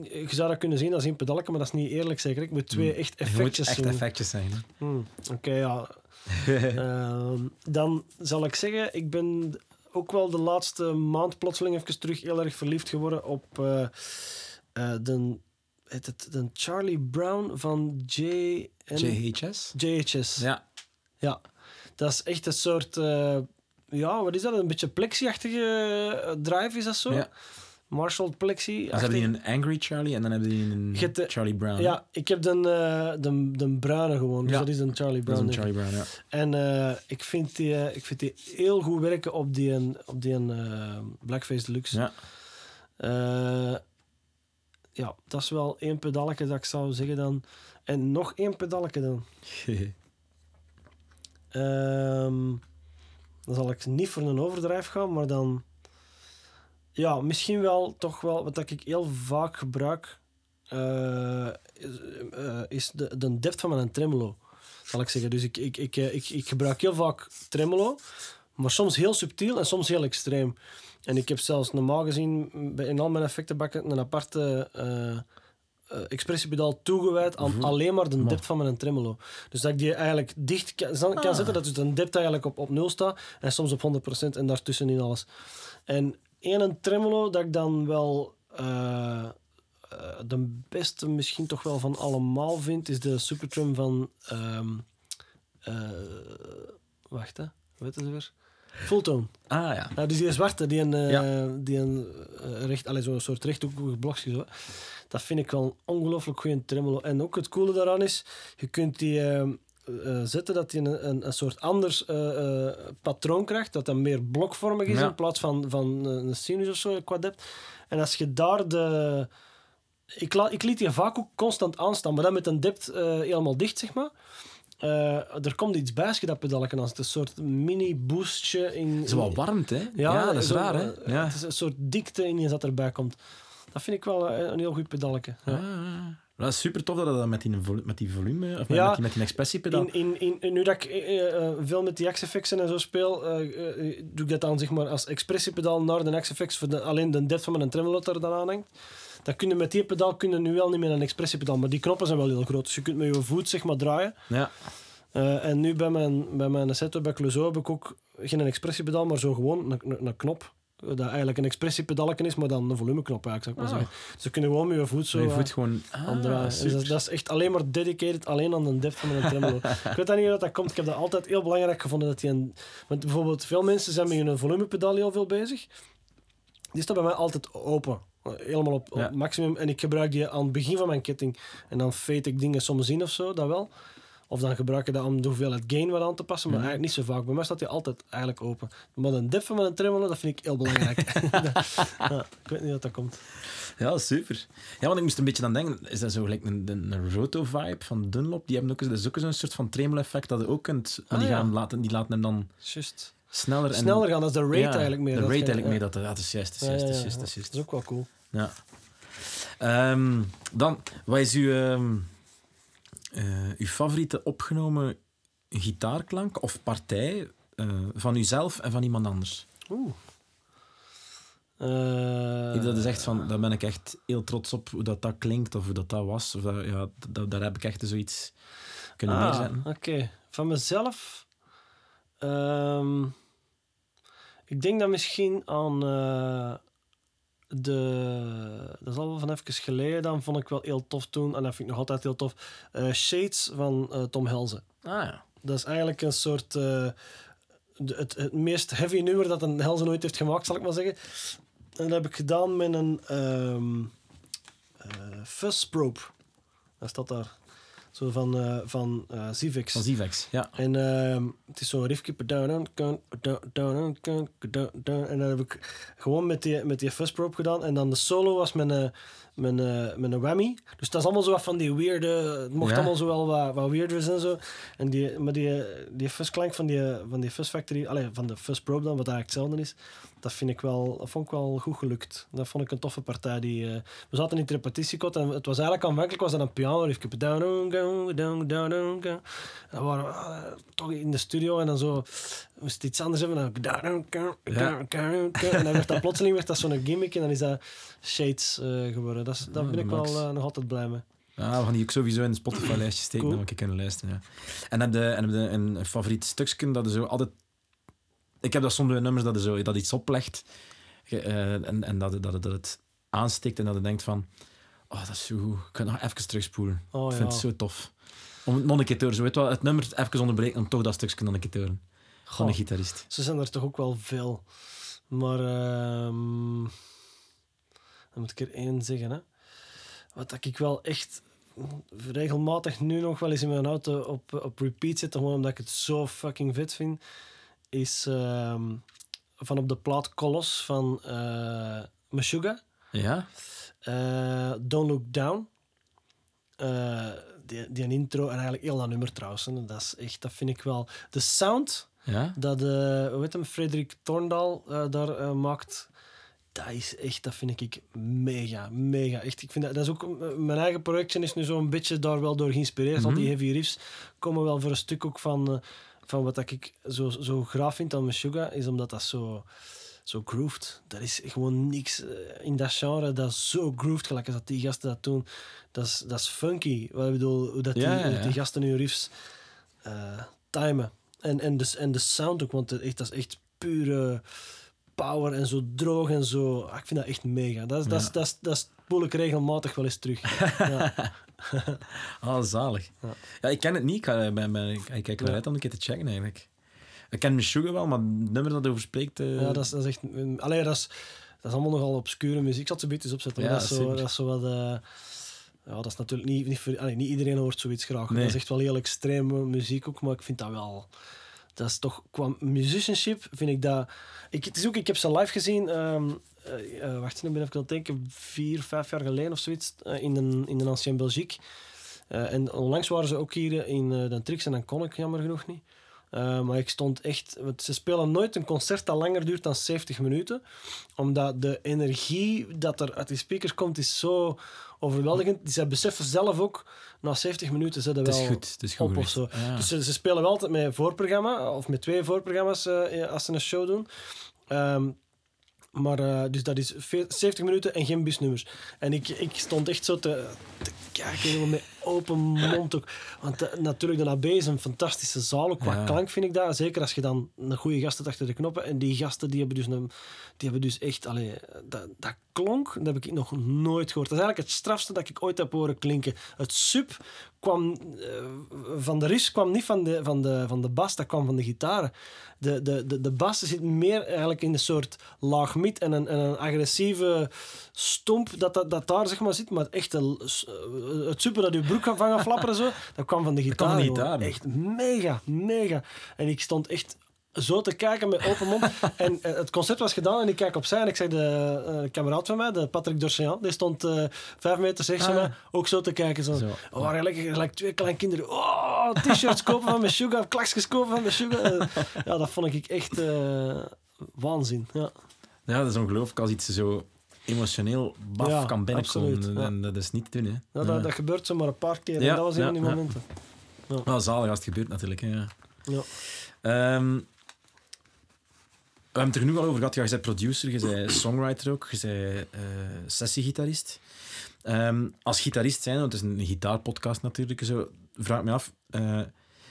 je zou dat kunnen zien als één pedalken, maar dat is niet eerlijk zeker. Ik moet twee echt Het moet effectjes echt doen. effectjes zijn. Hmm, Oké, ja. Ehm, dan zal ik zeggen, ik ben ook wel de laatste maand plotseling even terug heel erg verliefd geworden op eh, eh, de, heet het, de Charlie Brown van J JHS? JHS. Ja. Ja, dat is echt een soort, eh, ja, wat is dat? Een beetje plexi-achtige drive is dat zo? Ja. Marshall plexi. Dus hebben die een Angry Charlie en dan hebben die een de- Charlie Brown. Ja, ik heb de, eh, de, de bruine gewoon, dus Ja. dat is een Charlie Dat is Brown. een. Charlie Brown, ja. En eh, ik, vind die, eh, ik vind die heel goed werken op die, op die Blackface Deluxe. Ja. Ja, dat is wel één pedaletje dat ik zou zeggen dan. En nog één pedaletje dan. Ehm, dan zal ik niet voor een overdrijf gaan, maar dan... Ja, misschien wel toch wel wat dat ik heel vaak gebruik, eh, is, eh, is de, de depth van mijn tremolo. Zal ik zeggen. Dus ik, ik, ik, eh, ik, ik gebruik heel vaak tremolo, maar soms heel subtiel en soms heel extreem. En ik heb zelfs normaal gezien bij- in al mijn effectenbakken een aparte eh, eh, expressiepedaal toegewijd aan alleen maar de depth van mijn tremolo. Dus dat ik die eigenlijk dicht kan, kan Ah. zetten, dat dus de depth eigenlijk op, op 0 staat en soms op 100% en daartussenin alles. En één tremolo dat ik dan wel eh, de beste misschien toch wel van allemaal vind, is de Supertrum van... ehm eh, wacht, hè. Hoe heet ze weer? Fulltone. Ah ja. Nou, dus die zwarte, die een, Ja. die een recht, allez, zo'n soort rechthoekig blokje zo. Dat vind ik wel een ongelooflijk goede tremolo. En ook het coole daaraan is, je kunt die eh, zetten dat die een, een, een soort anders eh, patroon krijgt, dat dat meer blokvormig is Ja. in plaats van, van een sinus of zo qua depth. En als je daar de... Ik, la, ik liet die vaak ook constant aanstaan, maar dan met een depth helemaal dicht, zeg maar. Er komt iets bij als je dat pedalken als het een soort mini boostje in. Het is wel warmte, hè? Ja, dat is zo, waar, hè? Ja. Het is een soort dikte in je dat erbij komt. Dat vind ik wel een heel goed pedalken. Ja. Ah, dat is super tof dat dat met die, met die volume, of met, Ja. met die, met die expressiepedaal. In, in, in, nu dat ik eh, eh, veel met die X-effects en zo speel, eh, doe ik dat dan zeg maar als expressiepedaal naar de X-effects voor de, alleen de depth van mijn tremolo dat er dan aanhangt. Dan kun je met die pedaal kun je nu wel niet meer een expressiepedaal, maar die knoppen zijn wel heel groot. Dus je kunt met je voet zeg maar draaien. Ja. En nu bij mijn, bij mijn setup bij Clouseau heb ik ook geen expressiepedaal, maar zo gewoon een, een, een knop. Dat eigenlijk een expressiepedalken is, maar dan een volumeknop eigenlijk, zou ik maar Ah. zeggen. Dus je kunt gewoon met je voet zo je eh, voet gewoon... Ah. Dus dat, is echt alleen maar dedicated, alleen aan de depth van mijn tremolo. ik weet dan niet hoe dat, dat komt. Ik heb dat altijd heel belangrijk gevonden. Dat die een, want bijvoorbeeld, veel mensen zijn met hun volumepedaal heel veel bezig. Die staat bij mij altijd open. Helemaal op, op Ja. maximum. En ik gebruik die aan het begin van mijn ketting. En dan fade ik dingen soms in of zo, dat wel. Of dan gebruik ik dat om de hoeveelheid gain wat aan te passen. Maar Mhm. eigenlijk niet zo vaak. Bij mij staat die altijd eigenlijk open. Maar de depth van mijn tremolo, dat vind ik heel belangrijk. ja, ik weet niet dat dat komt. Ja, super. Ja, want ik moest een beetje aan denken, is dat zo gelijk een, een, een roto-vibe van Dunlop? Die hebben ook, dat is ook zo'n soort van tremolo-effect dat je ook kunt... Maar Ah, die, ja. gaan laten, die laten hem dan Just. sneller... En, Sneller gaan, dat is de rate Ja, eigenlijk meer. De rate je- eigenlijk ja. mee. Dat, dat is juist, dat is juist, dat is juist, dat is ook wel cool. Ja. Ehm, dan, wat is uw, ehm, eh, uw favoriete opgenomen gitaarklank of partij eh, van uzelf en van iemand anders? Oeh. Eh, dat is echt van, daar ben ik echt heel trots op hoe dat, dat klinkt of hoe dat, dat was. Of dat, ja, dat, daar heb ik echt zoiets kunnen ah, neerzetten. Oké. Van mezelf. ehm, ik denk dat misschien aan eh, de. Dat is al wel van even geleden. Dan vond ik wel heel tof toen. En dat vind ik nog altijd heel tof. eh, Shades van eh, Tom Helze. Ah ja. Dat is eigenlijk een soort. eh, de- het, het meest heavy nummer dat een Helze ooit heeft gemaakt, zal ik maar zeggen. En dat heb ik gedaan met een ehm eh, fuzz probe. Dat staat daar. Zo van, eh van eh Zivix. Van Zivex, ja. En ehm, het is zo'n riffje. En dat heb ik gewoon met die, met die fuzz probe gedaan. En dan de solo was met een, met een, met een whammy. Dus dat is allemaal zo wat van die weirde... Het mocht Ja. allemaal zo wel wat, wat weirder zijn en zo. En die, maar die, die fuzzklank van die, van die fuzz factory... Allee, van de fuzz probe dan, wat eigenlijk hetzelfde is. Dat, vind ik wel, dat vond ik wel goed gelukt. Dat vond ik een toffe partij. Die, eh, we zaten in het repetitiekot en het was eigenlijk aanvankelijk was dat een piano riffje. down, down, down, down, down. En dan waren we ah, toch in de studio en dan zo moest het iets anders hebben. Dan, down. En dan werd dat plotseling werd dat zo'n gimmick en dan is dat Shades eh, geworden. Dat is, daar Ja, ben ik wel eh, nog altijd blij mee. Ja, we gaan die ook sowieso in de Spotify-lijstje steken, Cool. dan ik kunnen luisteren. Ja. En heb je, en heb je een favoriet stukje dat je zo altijd... Ik heb dat soms bij nummers dat je zo, dat iets oplegt eh, en, en dat, het- dat, dat het aansteekt en dat je denkt van... Oh, dat is zo goed. Ik kan nog even terugspoelen. Oh, ik vind ja. het zo tof. Om het nog een keer te horen. Zo, weet wel, het nummer even onderbreken en toch dat stukje nog een keer te horen. Van een gitarist. Ze zijn er toch ook wel veel. Maar ehm, dan moet ik er één zeggen. Hè. Wat dat ik wel echt regelmatig nu nog wel eens in mijn auto op, op repeat zet, gewoon omdat ik het zo fucking vet vind, is ehm, van op de plaat Colos van eh Meshuggah. Ja? Eh, Don't Look Down. Eh, die, die intro en eigenlijk heel dat nummer trouwens. hè. Dat is echt, dat vind ik wel. De sound Ja? dat eh hoe heet hem, Frederik Thorndal eh, daar eh, maakt, dat is echt, dat vind ik mega, mega. Echt, ik vind dat, dat is ook, mijn eigen projectje is nu zo'n beetje daar wel door geïnspireerd. Al die Mhm. heavy riffs komen wel voor een stuk ook van, van wat ik zo, zo graaf vind aan Meshuggah, is omdat dat zo, zo grooved. Dat is gewoon niks in dat genre dat zo grooved, gelijk als dat die gasten dat doen. Dat is, dat is funky. Wat ik bedoel, hoe dat die, Ja, ja, die gasten hun riffs eh, timen. En, en, de, en de sound ook, want echt, dat is echt pure power en zo droog en zo. Ah, ik vind dat echt mega. Dat, is dat, is Ja. dat, is dat spoel ik regelmatig wel eens terug. ja. Ah, zalig. Ja. Ja. ik ken het niet. Ik, ga, bij, bij, ik kijk Ja. eruit om een keer te checken eigenlijk. Ik ken Meshuggah wel, maar het nummer dat over spreekt... eh, ja, dat is, dat is echt... Allee, dat is, dat is allemaal nogal obscure muziek. Ik zal het zo eens opzetten. Ja, dat, is zo, dat is zo wat... eh, ja, dat is natuurlijk niet... Niet, voor, allee, niet iedereen hoort zoiets graag. Nee. Dat is echt wel heel extreme muziek ook, maar ik vind dat wel... Dat is toch... Qua musicianship vind ik dat... Ik, het is ook, ik heb ze live gezien... eh, eh, wacht, nu ben ik aan het denken. Vier, vijf jaar geleden of zoiets. eh, in, de, in de Ancien Belgique. En onlangs waren ze ook hier in de Trix en dan kon ik jammer genoeg niet. Eh, maar ik stond echt... Want ze spelen nooit een concert dat langer duurt dan 70 minuten. Omdat de energie dat er uit die speakers komt, is zo overweldigend. Die zij beseffen zelf ook, na 70 minuten zitten Het wel is goed. Het is goed op of zo. Ja. Dus ze, ze spelen wel altijd met een voorprogramma, of met twee voorprogramma's eh, als ze een show doen. Ehm, maar eh, dus dat is ve- 70 minuten en geen busnummers. En ik, ik stond echt zo te, te kijken, met open mond ook. Want eh, natuurlijk, de AB is een fantastische zaal. Ook qua Ja. klank vind ik dat. Zeker als je dan een goede gast hebt achter de knoppen. En die gasten die hebben dus, een, die hebben dus echt... Allee, dat, dat klonk, dat heb ik nog nooit gehoord. Dat is eigenlijk het strafste dat ik ooit heb horen klinken. Het sub kwam eh, van de riff kwam niet van de, van, de, van de bas, dat kwam van de gitaren. De, de, de, de bas zit meer eigenlijk in een soort laag mid en een, en een agressieve stomp dat, dat, dat daar zeg maar zit. Maar echt een, eh, het super dat je broek van gaat flapperen zo, dat kwam van de gitaar. Echt mega, mega. En ik stond echt zo te kijken met open mond. en eh, het concert was gedaan en ik kijk opzij en ik zeg de eh, kameraad van mij, de Patrick Dorsean, die stond eh, vijf meter rechts van Ah. mij, ook zo te kijken. Zo. Zo. We waren gelijk, gelijk twee kleine kinderen. Oh, t-shirts kopen van Meshuggah, klaksjes kopen van Meshuggah. Eh, ja, dat vond ik echt waanzin. Ja. Ja, dat is ongelooflijk als iets zo emotioneel baf Ja, kan binnenkomen. absoluut, ja. En dat is niet te doen, hè. Dat, dat, dat gebeurt zo maar een paar keer. Ja, en dat was een ja, van die ja. momenten. Wel zalig als het gebeurt, natuurlijk. Hè. Ja. Ja. Ehm, we hebben het er nu al over gehad. Ja, je bent producer, je bent songwriter ook, je bent eh, sessiegitarist. Ehm, als gitarist zijn, want het is een gitaarpodcast natuurlijk, zo, vraag ik me af, eh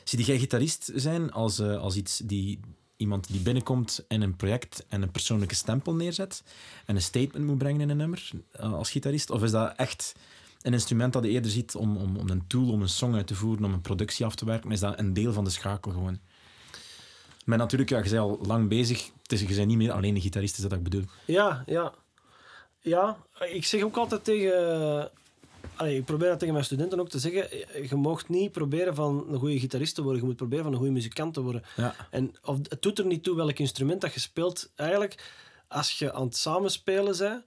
zie jij gitarist zijn als, eh, als iets die iemand die binnenkomt in een project en een persoonlijke stempel neerzet en een statement moet brengen in een nummer eh, als gitarist? Of is dat echt een instrument dat je eerder ziet om, om, om een tool om een song uit te voeren, om een productie af te werken? Is dat een deel van de schakel gewoon? Maar natuurlijk, ja, je bent al lang bezig. Het je bent niet meer alleen een gitarist, is dat wat ik bedoel. Ja, ja. Ja, ik zeg ook altijd tegen... Allee, ik probeer dat tegen mijn studenten ook te zeggen. Je mag niet proberen van een goede gitarist te worden. Je moet proberen van een goede muzikant te worden. Ja. En of, het doet er niet toe welk instrument dat je speelt. Eigenlijk, als je aan het samenspelen bent,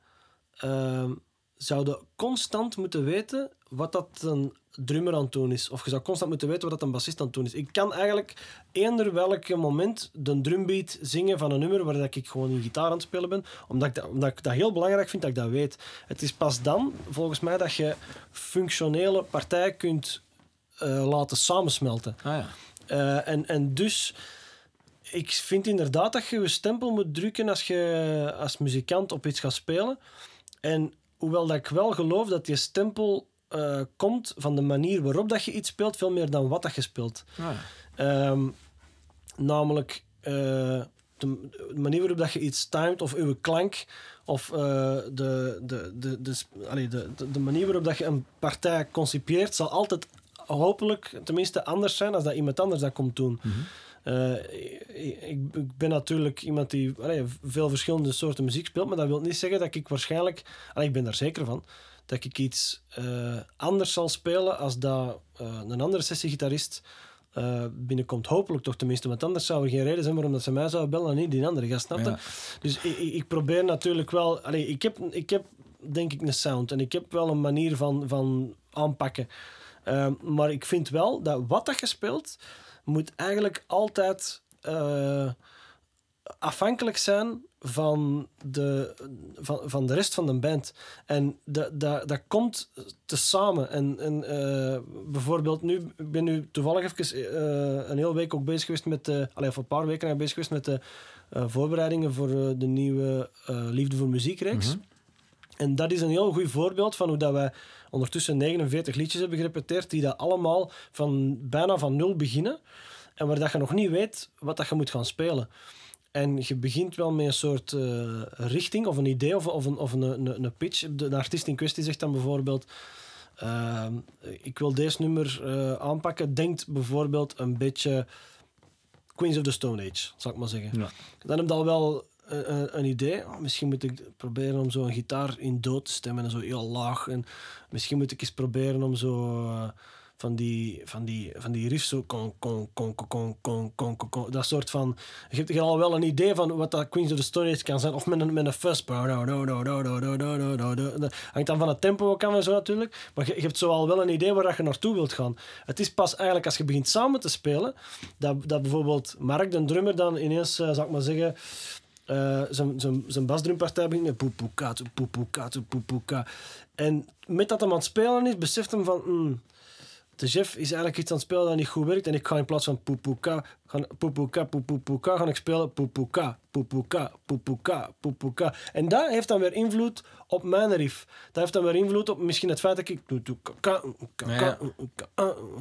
ehm, zou je constant moeten weten wat dat een drummer aan het doen is. Of je zou constant moeten weten wat dat een bassist aan het doen is. Ik kan eigenlijk eender welk moment de drumbeat zingen van een nummer waar dat ik gewoon in gitaar aan het spelen ben, omdat ik, dat, omdat ik dat heel belangrijk vind dat ik dat weet. Het is pas dan, volgens mij, dat je functionele partijen kunt eh, laten samensmelten. Ah ja. Eh, en, en dus, ik vind inderdaad dat je je stempel moet drukken als je als muzikant op iets gaat spelen. En hoewel dat ik wel geloof dat je stempel eh, komt van de manier waarop dat je iets speelt, veel meer dan wat dat je speelt. Ah ja. Ehm, namelijk eh, de, de manier waarop dat je iets timed of uw klank of eh, de, de, de, de, allee, de, de, manier waarop dat je een partij concipieert zal altijd hopelijk tenminste anders zijn als dat iemand anders dat komt doen. Eh, ik, ik- ik ben natuurlijk iemand die allee, veel verschillende soorten muziek speelt, maar dat wil niet zeggen dat ik waarschijnlijk, allee, ik ben daar zeker van, dat ik iets eh, anders zal spelen als dat eh, een andere sessiegitarist eh, binnenkomt. Hopelijk toch tenminste, want anders zou er geen reden zijn waarom dat ze mij zouden bellen en niet die andere gast. Snap je? Ja. Dus ik, ik, probeer natuurlijk wel... Allee, ik, heb, ik heb denk ik een sound en ik heb wel een manier van, van aanpakken. Ehm, maar ik vind wel dat wat dat je speelt, moet eigenlijk altijd afhankelijk zijn van de, van, van de rest van de band. En dat, dat, dat komt te samen. En, en eh, bijvoorbeeld nu, ik ben nu toevallig even eh, een hele week ook bezig geweest met, de, allee, of een paar weken ben ik bezig geweest met de eh, voorbereidingen voor eh, de nieuwe eh, Liefde voor Muziekreeks. Mhm. En dat is een heel goed voorbeeld van hoe dat wij ondertussen 49 liedjes hebben gerepeteerd, die dat allemaal van, bijna van nul beginnen. En waar dat je nog niet weet wat dat je moet gaan spelen. En je begint wel met een soort eh, richting of een idee of, of, een, of een, een, een pitch. De, de artiest in kwestie zegt dan bijvoorbeeld... ehm, ik wil deze nummer eh, aanpakken. Denkt bijvoorbeeld een beetje Queens of the Stone Age, zal ik maar zeggen. Ja. Dan heb je al wel een, een- idee. Oh, misschien moet ik proberen om zo een gitaar in dood te stemmen en zo heel laag. En misschien moet ik eens proberen om zo eh, van die, van die, van die riffs, zo kon, kon, kon, kon, kon, kon, kon, kon dat soort van... Je hebt al wel een idee van wat dat Queens of the Stone kan zijn, of met een, met een fuzz. Hangt dan van het tempo kan aan zo natuurlijk, maar je, hebt zo al wel een idee waar je naartoe wilt gaan. Het is pas eigenlijk als je begint samen te spelen, dat, dat bijvoorbeeld Mark, de drummer, dan ineens, eh, uh, zou ik maar zeggen... Uh, zijn basdrumpartij begint met poepoeka, poepoeka, poepoeka. En met dat iemand aan spelen is, beseft hem van... Mm, de chef is eigenlijk iets aan het spelen dat niet goed werkt. En ik ga in plaats van poepoeka, gaan poepoeka, poepoeka, ga ik spelen poepoeka, poepoeka, poepoeka, poepoeka. En dat heeft dan weer invloed op mijn riff. Dat heeft dan weer invloed op misschien het feit dat ik...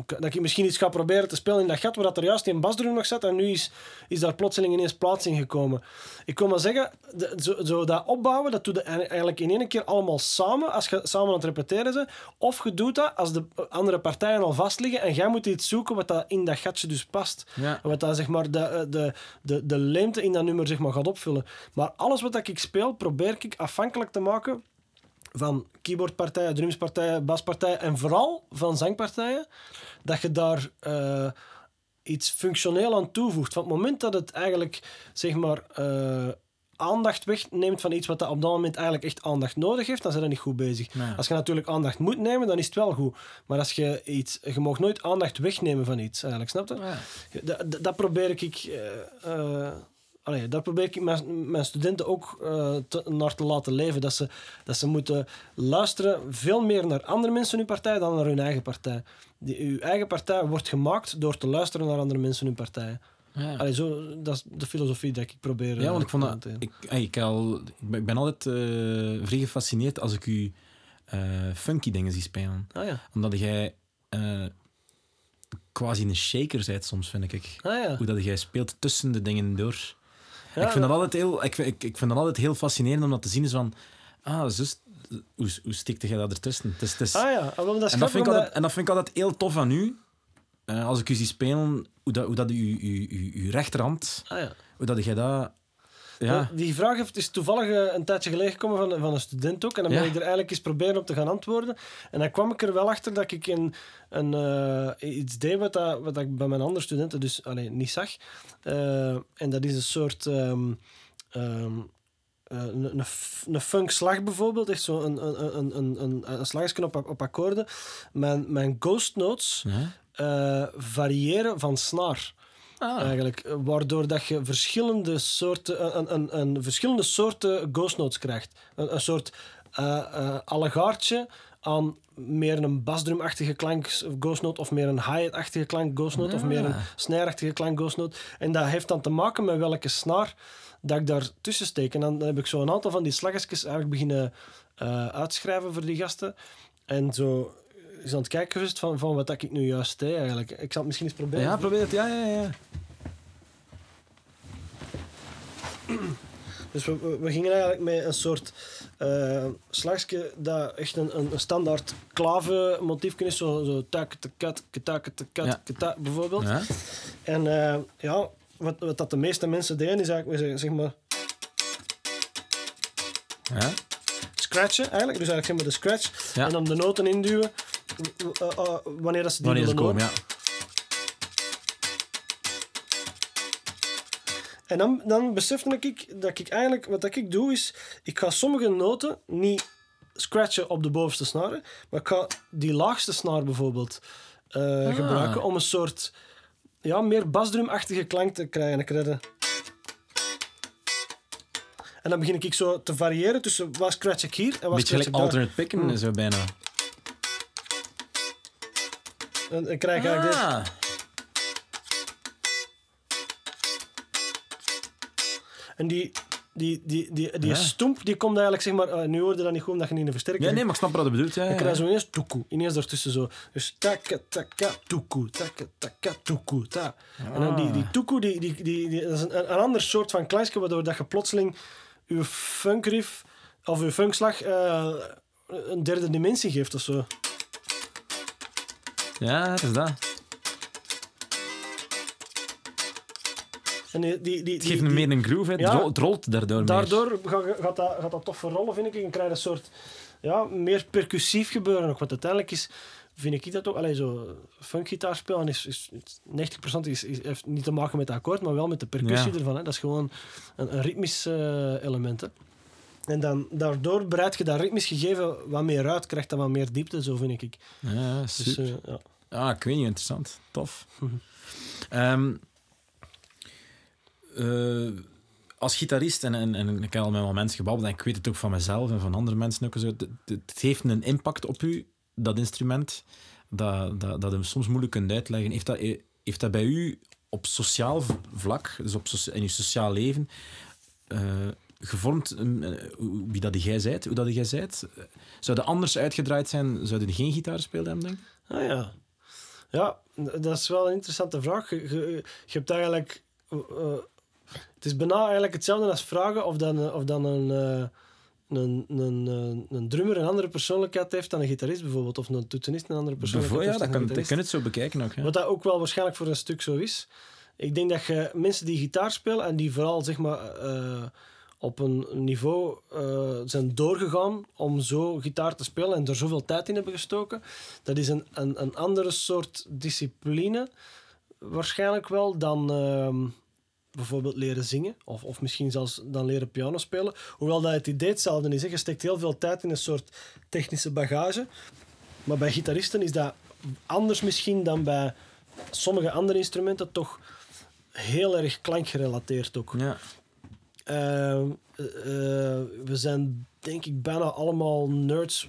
Dat ik misschien iets ga proberen te spelen in dat gat waar dat er juist een basdrum nog zat. En nu is, is daar plotseling ineens plaats in gekomen. Ik kon maar zeggen, zo, zo dat opbouwen, dat doe je eigenlijk in één keer allemaal samen. Als je samen aan het repeteren bent. Of je doet dat als de andere partijen al vast liggen. En jij moet iets zoeken wat dat in dat gatje dus past. Ja. Dat zeg maar de, de, de, de leemte in dat nummer zeg maar, gaat opvullen. Maar alles wat ik speel, probeer ik afhankelijk te maken van keyboardpartijen, drumspartijen, baspartijen en vooral van zangpartijen. Dat je daar eh, iets functioneel aan toevoegt. Van het moment dat het eigenlijk zeg maar eh, aandacht wegneemt van iets wat dat op dat moment eigenlijk echt aandacht nodig heeft, dan zijn we niet goed bezig. Als je natuurlijk aandacht moet nemen, dan is het wel goed. Maar als je iets, je mag nooit aandacht wegnemen van iets, eigenlijk, snap je? Ja. Dat, dat, probeer ik. eh, eh, allee, daar probeer ik mijn, mijn studenten ook eh, te- naar te laten leven. Dat ze, dat ze moeten luisteren veel meer naar andere mensen in hun partij dan naar hun eigen partij. Die, uw eigen partij wordt gemaakt door te luisteren naar andere mensen in hun partij. Ja. Allee, zo, dat is de filosofie die ik probeer Ja, eh, want ik vond te dat. Ik, ik, al, ik, ben, ik ben altijd eh, vrij gefascineerd als ik u eh, funky dingen zie spelen. Ah ja. Omdat jij eh, quasi een shaker bent soms, vind ik. Ah ja. Hoe dat jij speelt tussen de dingen door. Ja, ik, vind dat altijd heel, ik, ik, ik vind dat altijd heel fascinerend om dat te zien. Is van, ah, zus, hoe, hoe stikte jij dat ertussen? Het is, het is, Ah ja, wel, dat is en, dat vind ik altijd, en dat vind ik altijd heel tof aan u. Eh, als ik u zie spelen, hoe dat, hoe dat u, u, u, uw rechterhand, ah ja. hoe dat jij dat... Ja, Die vraag heeft, is toevallig eh, een tijdje geleden gekomen van, van een student ook. En dan ben ik er eigenlijk eens proberen op te gaan antwoorden. En dan kwam ik er wel achter dat ik een, een, eh, iets deed wat, dat, wat ik bij mijn andere studenten dus alleen niet zag. En dat is een soort... ehm, ehm, eh, een, een, een funk slag bijvoorbeeld, echt zo een, een, een, een, een, op, op akkoorden. Mijn, mijn ghost notes ja. Eh, variëren van snaar. Ah. Eigenlijk, waardoor dat je verschillende soorten, een, een, een, verschillende soorten ghost notes krijgt. Een, een soort eh eh allegaartje aan meer een basdrumachtige klank ghost note of meer een hi-hat-achtige klank ghost note of meer een Ah. snare-achtige klank ghost note. En dat heeft dan te maken met welke snaar dat ik daar tussen steek. En dan, heb ik zo een aantal van die slaggetjes eigenlijk beginnen uitschrijven voor die gasten. En zo is aan het kijken geweest van, van wat dat ik nu juist deed eigenlijk. Ik zal het misschien eens proberen. Ja, probeer het. Ja, ja, ja. Dus we, gingen eigenlijk met een soort eh slagje dat echt een, een, een standaard klaven motiefje is. Zo, zo tak, kat, tak, kat, Ja. bijvoorbeeld. ja. En eh, ja, wat, wat dat de meeste mensen deden is eigenlijk zeg, maar ja. scratchen eigenlijk. Dus eigenlijk zeg maar de scratch. Ja. En dan de noten induwen wanneer dat ze die Wanneer ze willen komen, ja. En dan, dan besefte ik dat ik eigenlijk, wat dat ik doe is, ik ga sommige noten niet scratchen op de bovenste snaren, maar ik ga die laagste snaar bijvoorbeeld eh, Ah. gebruiken om een soort ja, meer basdrumachtige klank te krijgen. Ik krijg de- En dan begin ik zo te variëren tussen wat scratch ik hier en wat Beetje scratch ik daar. alternate picken, Hmm. zo bijna. En dan krijg ik eigenlijk deze. Ah. En die, die, die, die, die Ja. stomp die komt eigenlijk, zeg maar, eh, nu hoorde dat niet goed omdat je niet in de versterker Ja, nee, maar ik snap wat je bedoelt. Ja, Dan ja. krijg je zo ineens toekoe. Ineens daartussen zo. Dus taka, taka, toekoe, taka, taka, toekoe, ta. En dan die, die toekoe, die, die, die, die, dat is een, een ander soort van klankje, waardoor dat je plotseling je funkriff of je funkslag eh, een derde dimensie geeft of zo. Ja, het is dat. En die, die, die, Het geeft een meer een groove, het, Ja. rolt daardoor. Daardoor gaat, gaat, dat, gaat dat toch verrollen, vind ik. En krijg je een soort ja, meer percussief gebeuren nog. Want uiteindelijk is, vind ik dat ook... Allee, zo funkgitaar spelen is, is, is 90% is, is, heeft niet te maken met het akkoord, maar wel met de percussie Ja. ervan. Hè. Dat is gewoon een, een ritmisch eh, element. Hè. En dan, daardoor bereid je dat ritmisch gegeven wat meer uit, krijgt dat wat meer diepte, zo vind ik. Ja, Dus, super. eh, ja. Ah, ik weet niet, interessant. Tof. Mhm. Ehm, eh, als gitarist, en, en, en ik heb al met wel mensen gebabbeld, en ik weet het ook van mezelf en van andere mensen ook, zo, het, heeft een impact op u, dat instrument, dat, dat, dat je soms moeilijk kunt uitleggen. Heeft dat, heeft dat bij u op sociaal vlak, dus op socia- in uw sociaal leven, eh, gevormd eh, hoe- wie dat jij zijt, hoe dat jij zijt? Zou dat anders uitgedraaid zijn, zou je geen gitaar spelen hebben, denk ik? Ah ja. Ja, dat is wel een interessante vraag. Je, je, je hebt eigenlijk... eh, het is bijna eigenlijk hetzelfde als vragen of dan, eh, of dan een, eh, een, een, een, een drummer een andere persoonlijkheid heeft dan een gitarist bijvoorbeeld. Of een toetsenist een andere persoonlijkheid Bijvoorbeeld, ja, heeft dat dan kan, een ik kan het zo bekijken ook. Ja. Wat dat ook wel waarschijnlijk voor een stuk zo is. Ik denk dat je mensen die gitaar spelen en die vooral zeg maar, eh, op een niveau eh, zijn doorgegaan om zo gitaar te spelen en er zoveel tijd in hebben gestoken, dat is een, een, een andere soort discipline waarschijnlijk wel dan ehm, bijvoorbeeld leren zingen of, of misschien zelfs dan leren piano spelen. Hoewel dat het idee hetzelfde is. hè. Je steekt heel veel tijd in een soort technische bagage. Maar bij gitaristen is dat anders misschien dan bij sommige andere instrumenten toch heel erg klankgerelateerd ook. Ja. Ehm, eh, we zijn denk ik bijna allemaal nerds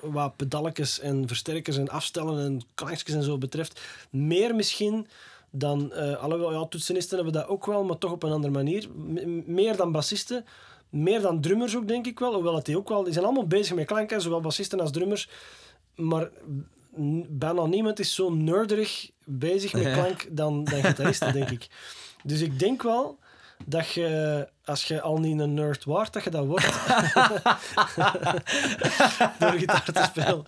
wat pedalletjes en versterkers en afstellen en klankjes en zo betreft. Meer misschien dan, eh alhoewel ja, toetsenisten hebben dat ook wel, maar toch op een andere manier. M- meer dan bassisten, meer dan drummers ook denk ik wel, hoewel het die ook wel, die zijn allemaal bezig met klanken, zowel bassisten als drummers. Maar bijna niemand is zo nerderig bezig met klank dan, dan gitaristen, denk ik. Dus ik denk wel dat je, als je al niet een nerd waart, dat je dat wordt. Door gitaar te spelen.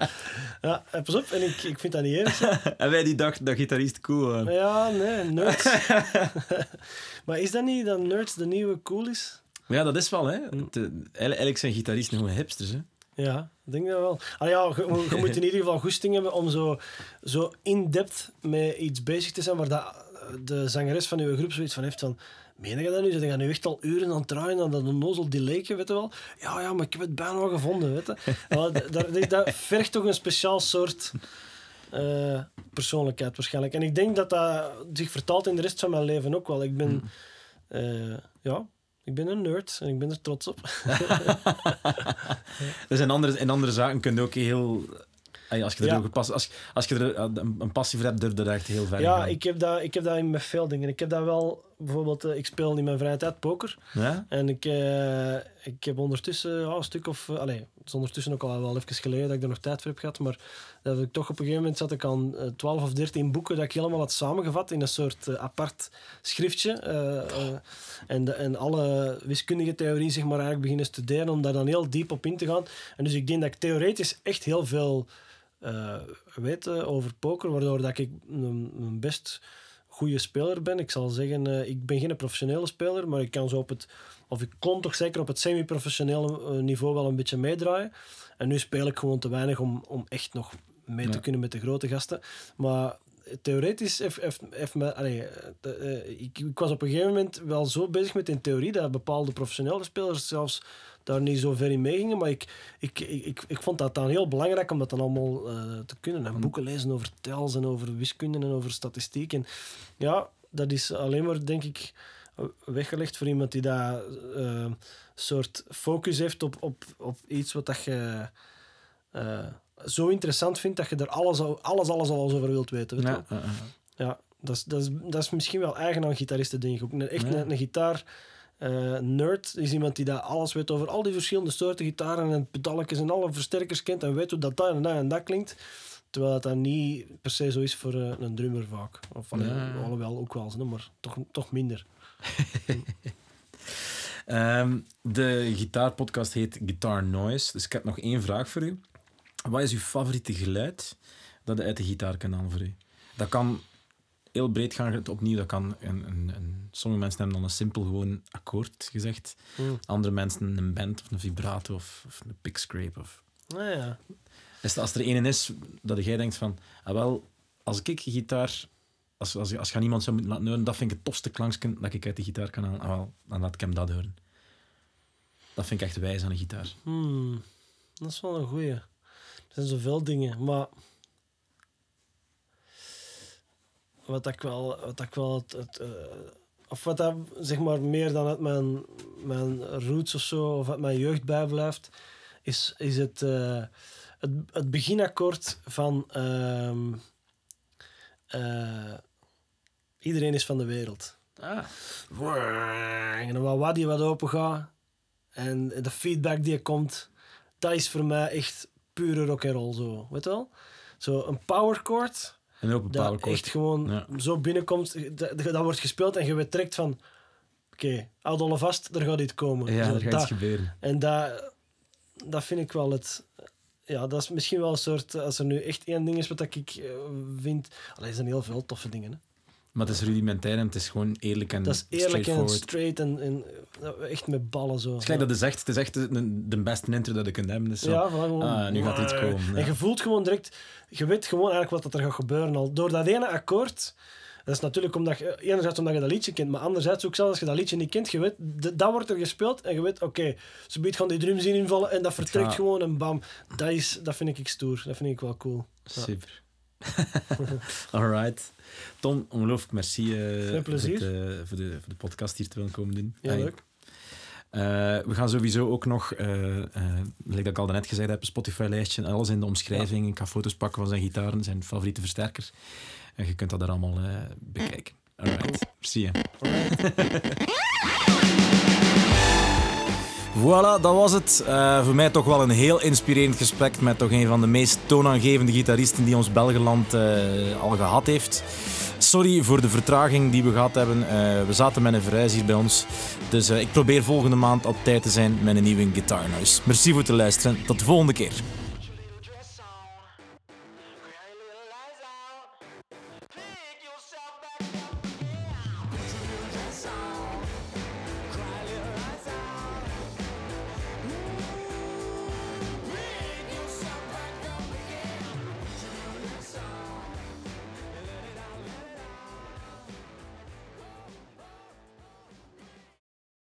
Ja, eh, pas op, en ik, ik vind dat niet erg. En wij die dachten dat gitarist cool waren. Ja, nee, nerds. maar is dat niet dat nerds de nieuwe cool is? Maar ja, dat is wel, hè. Eh, eigenlijk- Eigenlijk zijn gitaristen gewoon hipsters, hè. Ja, ik denk dat wel. Ah, ja, je, je moet in ieder geval goesting hebben om zo, zo in-depth met iets bezig te zijn waar dat, de zangeres van uw groep zoiets van heeft van... Meen je dat nu? Ze gaan nu echt al uren aan het draaien aan dat onnozel delayke, weet je wel? Ja, ja, maar ik heb het bijna wel gevonden, weet je. Dat, vergt toch een speciaal soort eh, persoonlijkheid waarschijnlijk. En ik denk dat dat zich vertaalt in de rest van mijn leven ook wel. Ik ben... eh, ja, Ik ben een nerd en ik ben er trots op. dus in andere, in andere zaken kun je ook heel... Als je er, Ja. ook een, pas, als, als je er een, een passie voor hebt, durf je er echt heel ver in Ja, ik heb, dat, ik heb dat in met veel dingen. Ik heb dat wel, bijvoorbeeld, eh, ik speel in mijn vrije tijd poker. Ja? En ik, eh, ik heb ondertussen ja, een stuk of... Uh, allee, het is ondertussen ook al wel even geleden dat ik er nog tijd voor heb gehad. Maar dat ik toch op een gegeven moment zat ik aan eh, 12 of 13 boeken dat ik helemaal had samengevat in een soort eh, apart schriftje. eh, eh, en, de, en alle wiskundige theorieën zeg maar, eigenlijk beginnen studeren om daar dan heel diep op in te gaan. En dus ik denk dat ik theoretisch echt heel veel eh, weet eh, over poker, waardoor dat ik een, best goede speler ben. Ik zal zeggen, eh, ik ben geen professionele speler, maar ik kan zo op het, of ik kon toch zeker op het semi-professionele eh, niveau wel een beetje meedraaien. En nu speel ik gewoon te weinig om, om echt nog mee te kunnen met de grote gasten. Maar theoretisch heeft, heeft, heeft me, allee, ik, ik was op een gegeven moment wel zo bezig met in theorie dat bepaalde professionele spelers zelfs daar niet zo ver in meegingen. Maar ik, ik, ik, ik, ik vond dat dan heel belangrijk om dat dan allemaal eh, te kunnen. En boeken lezen over tels en over wiskunde en over statistiek. En ja, dat is alleen maar, denk ik, weggelegd voor iemand die daar eh, soort focus heeft op, op, op iets wat dat je eh, zo interessant vindt dat je er alles, al- alles, alles, alles over wilt weten. Weet? Ja, ja, dat is, dat, is, dat is misschien wel eigen aan gitaristen, denk ik ook. Echt Ja. een, een gitaar eh, nerd is iemand die dat alles weet over al die verschillende soorten gitaren en pedalletjes en alle versterkers kent en weet hoe dat, dat en dat en dat klinkt. Terwijl dat dan niet per se zo is voor eh, een drummer vaak. Of Ja. alhoewel ook wel, zo, maar toch, toch minder. Ehm, de gitaarpodcast heet Guitar Noise. Dus ik heb nog één vraag voor u. Wat is uw favoriete geluid dat je uit de gitaar kan halen voor u? Dat kan heel breed gaan, het opnieuw. Dat kan een, een, een- sommige mensen hebben dan een simpel gewoon akkoord gezegd. Hmm. Andere mensen een band of een vibrato of, of een pick scrape. Of... Nou ja. Is er- als er één is dat jij denkt van, ah wel, als ik gitaar, als, als, als je aan iemand zou moeten laten horen, dat vind ik het tofste klankje dat ik uit de gitaar kan halen, ah wel, dan laat ik hem dat horen. Dat vind ik echt wijs aan een gitaar. Hmm, dat is wel een goeie. Er zijn zoveel dingen, maar... Wat ik wel... Wat ik wel het, het, eh, of wat dat, zeg maar, meer dan uit mijn, mijn roots of zo, of uit mijn jeugd bijblijft, is, is het, eh, het, het beginakkoord van... ehm, eh, iedereen is van de wereld. Ah. En dan wat wat die wat open gaat. En de feedback die er komt, dat is voor mij echt pure rock and roll zo. Weet je wel? Zo een power chord, En ook een dat echt gewoon Ja. zo binnenkomt. Dat, dat wordt gespeeld en je weet direct van... Oké, houd alle vast, er gaat iets komen. Ja, Zo, er gaat dat. iets gebeuren. En dat, dat vind ik wel het... Ja, dat is misschien wel een soort... Als er nu echt één ding is wat ik eh, vind... Allee, er zijn heel veel toffe dingen. Hè. Maar het is rudimentair en het is gewoon eerlijk en Dat is eerlijk en straight en, en eh, echt met ballen zo. Het is gelijk dat is echt, het is echt de, de beste intro dat je kunt hebben. Dus zo. Ja, gewoon. Ah, nu gaat iets komen, ja. En je voelt gewoon direct, je weet gewoon eigenlijk wat er gaat gebeuren al. Door dat ene akkoord, dat is natuurlijk omdat je, enerzijds omdat je dat liedje kent, maar anderzijds ook zelfs als je dat liedje niet kent, je weet, dat wordt er gespeeld en je weet, oké, ze biedt gaan die drums in invallen en dat vertrekt Ja. gewoon en bam. Dat, is, dat vind ik stoer, dat vind ik wel cool. Super. Alright. Tom, ongelooflijk merci eh. Voor, het, eh, voor, de, voor de podcast hier te willen komen doen. Ja, leuk. Eh, we gaan sowieso ook nog, eh, like dat ik al net gezegd heb, een Spotify-lijstje en alles in de omschrijving. Ik ga foto's pakken van zijn gitaren, zijn favoriete versterker. En je kunt dat er allemaal bekijken. Alright, merci. hè. Voilà, dat was het. Eh, voor mij toch wel een heel inspirerend gesprek met toch een van de meest toonaangevende gitaristen die ons Belgeland eh, al gehad heeft. Sorry voor de vertraging die we gehad hebben. Eh, we zaten met een verhuis hier bij ons. Dus ik probeer volgende maand op tijd te zijn met een nieuwe Guitar Noise. Merci voor het luisteren. Tot de volgende keer.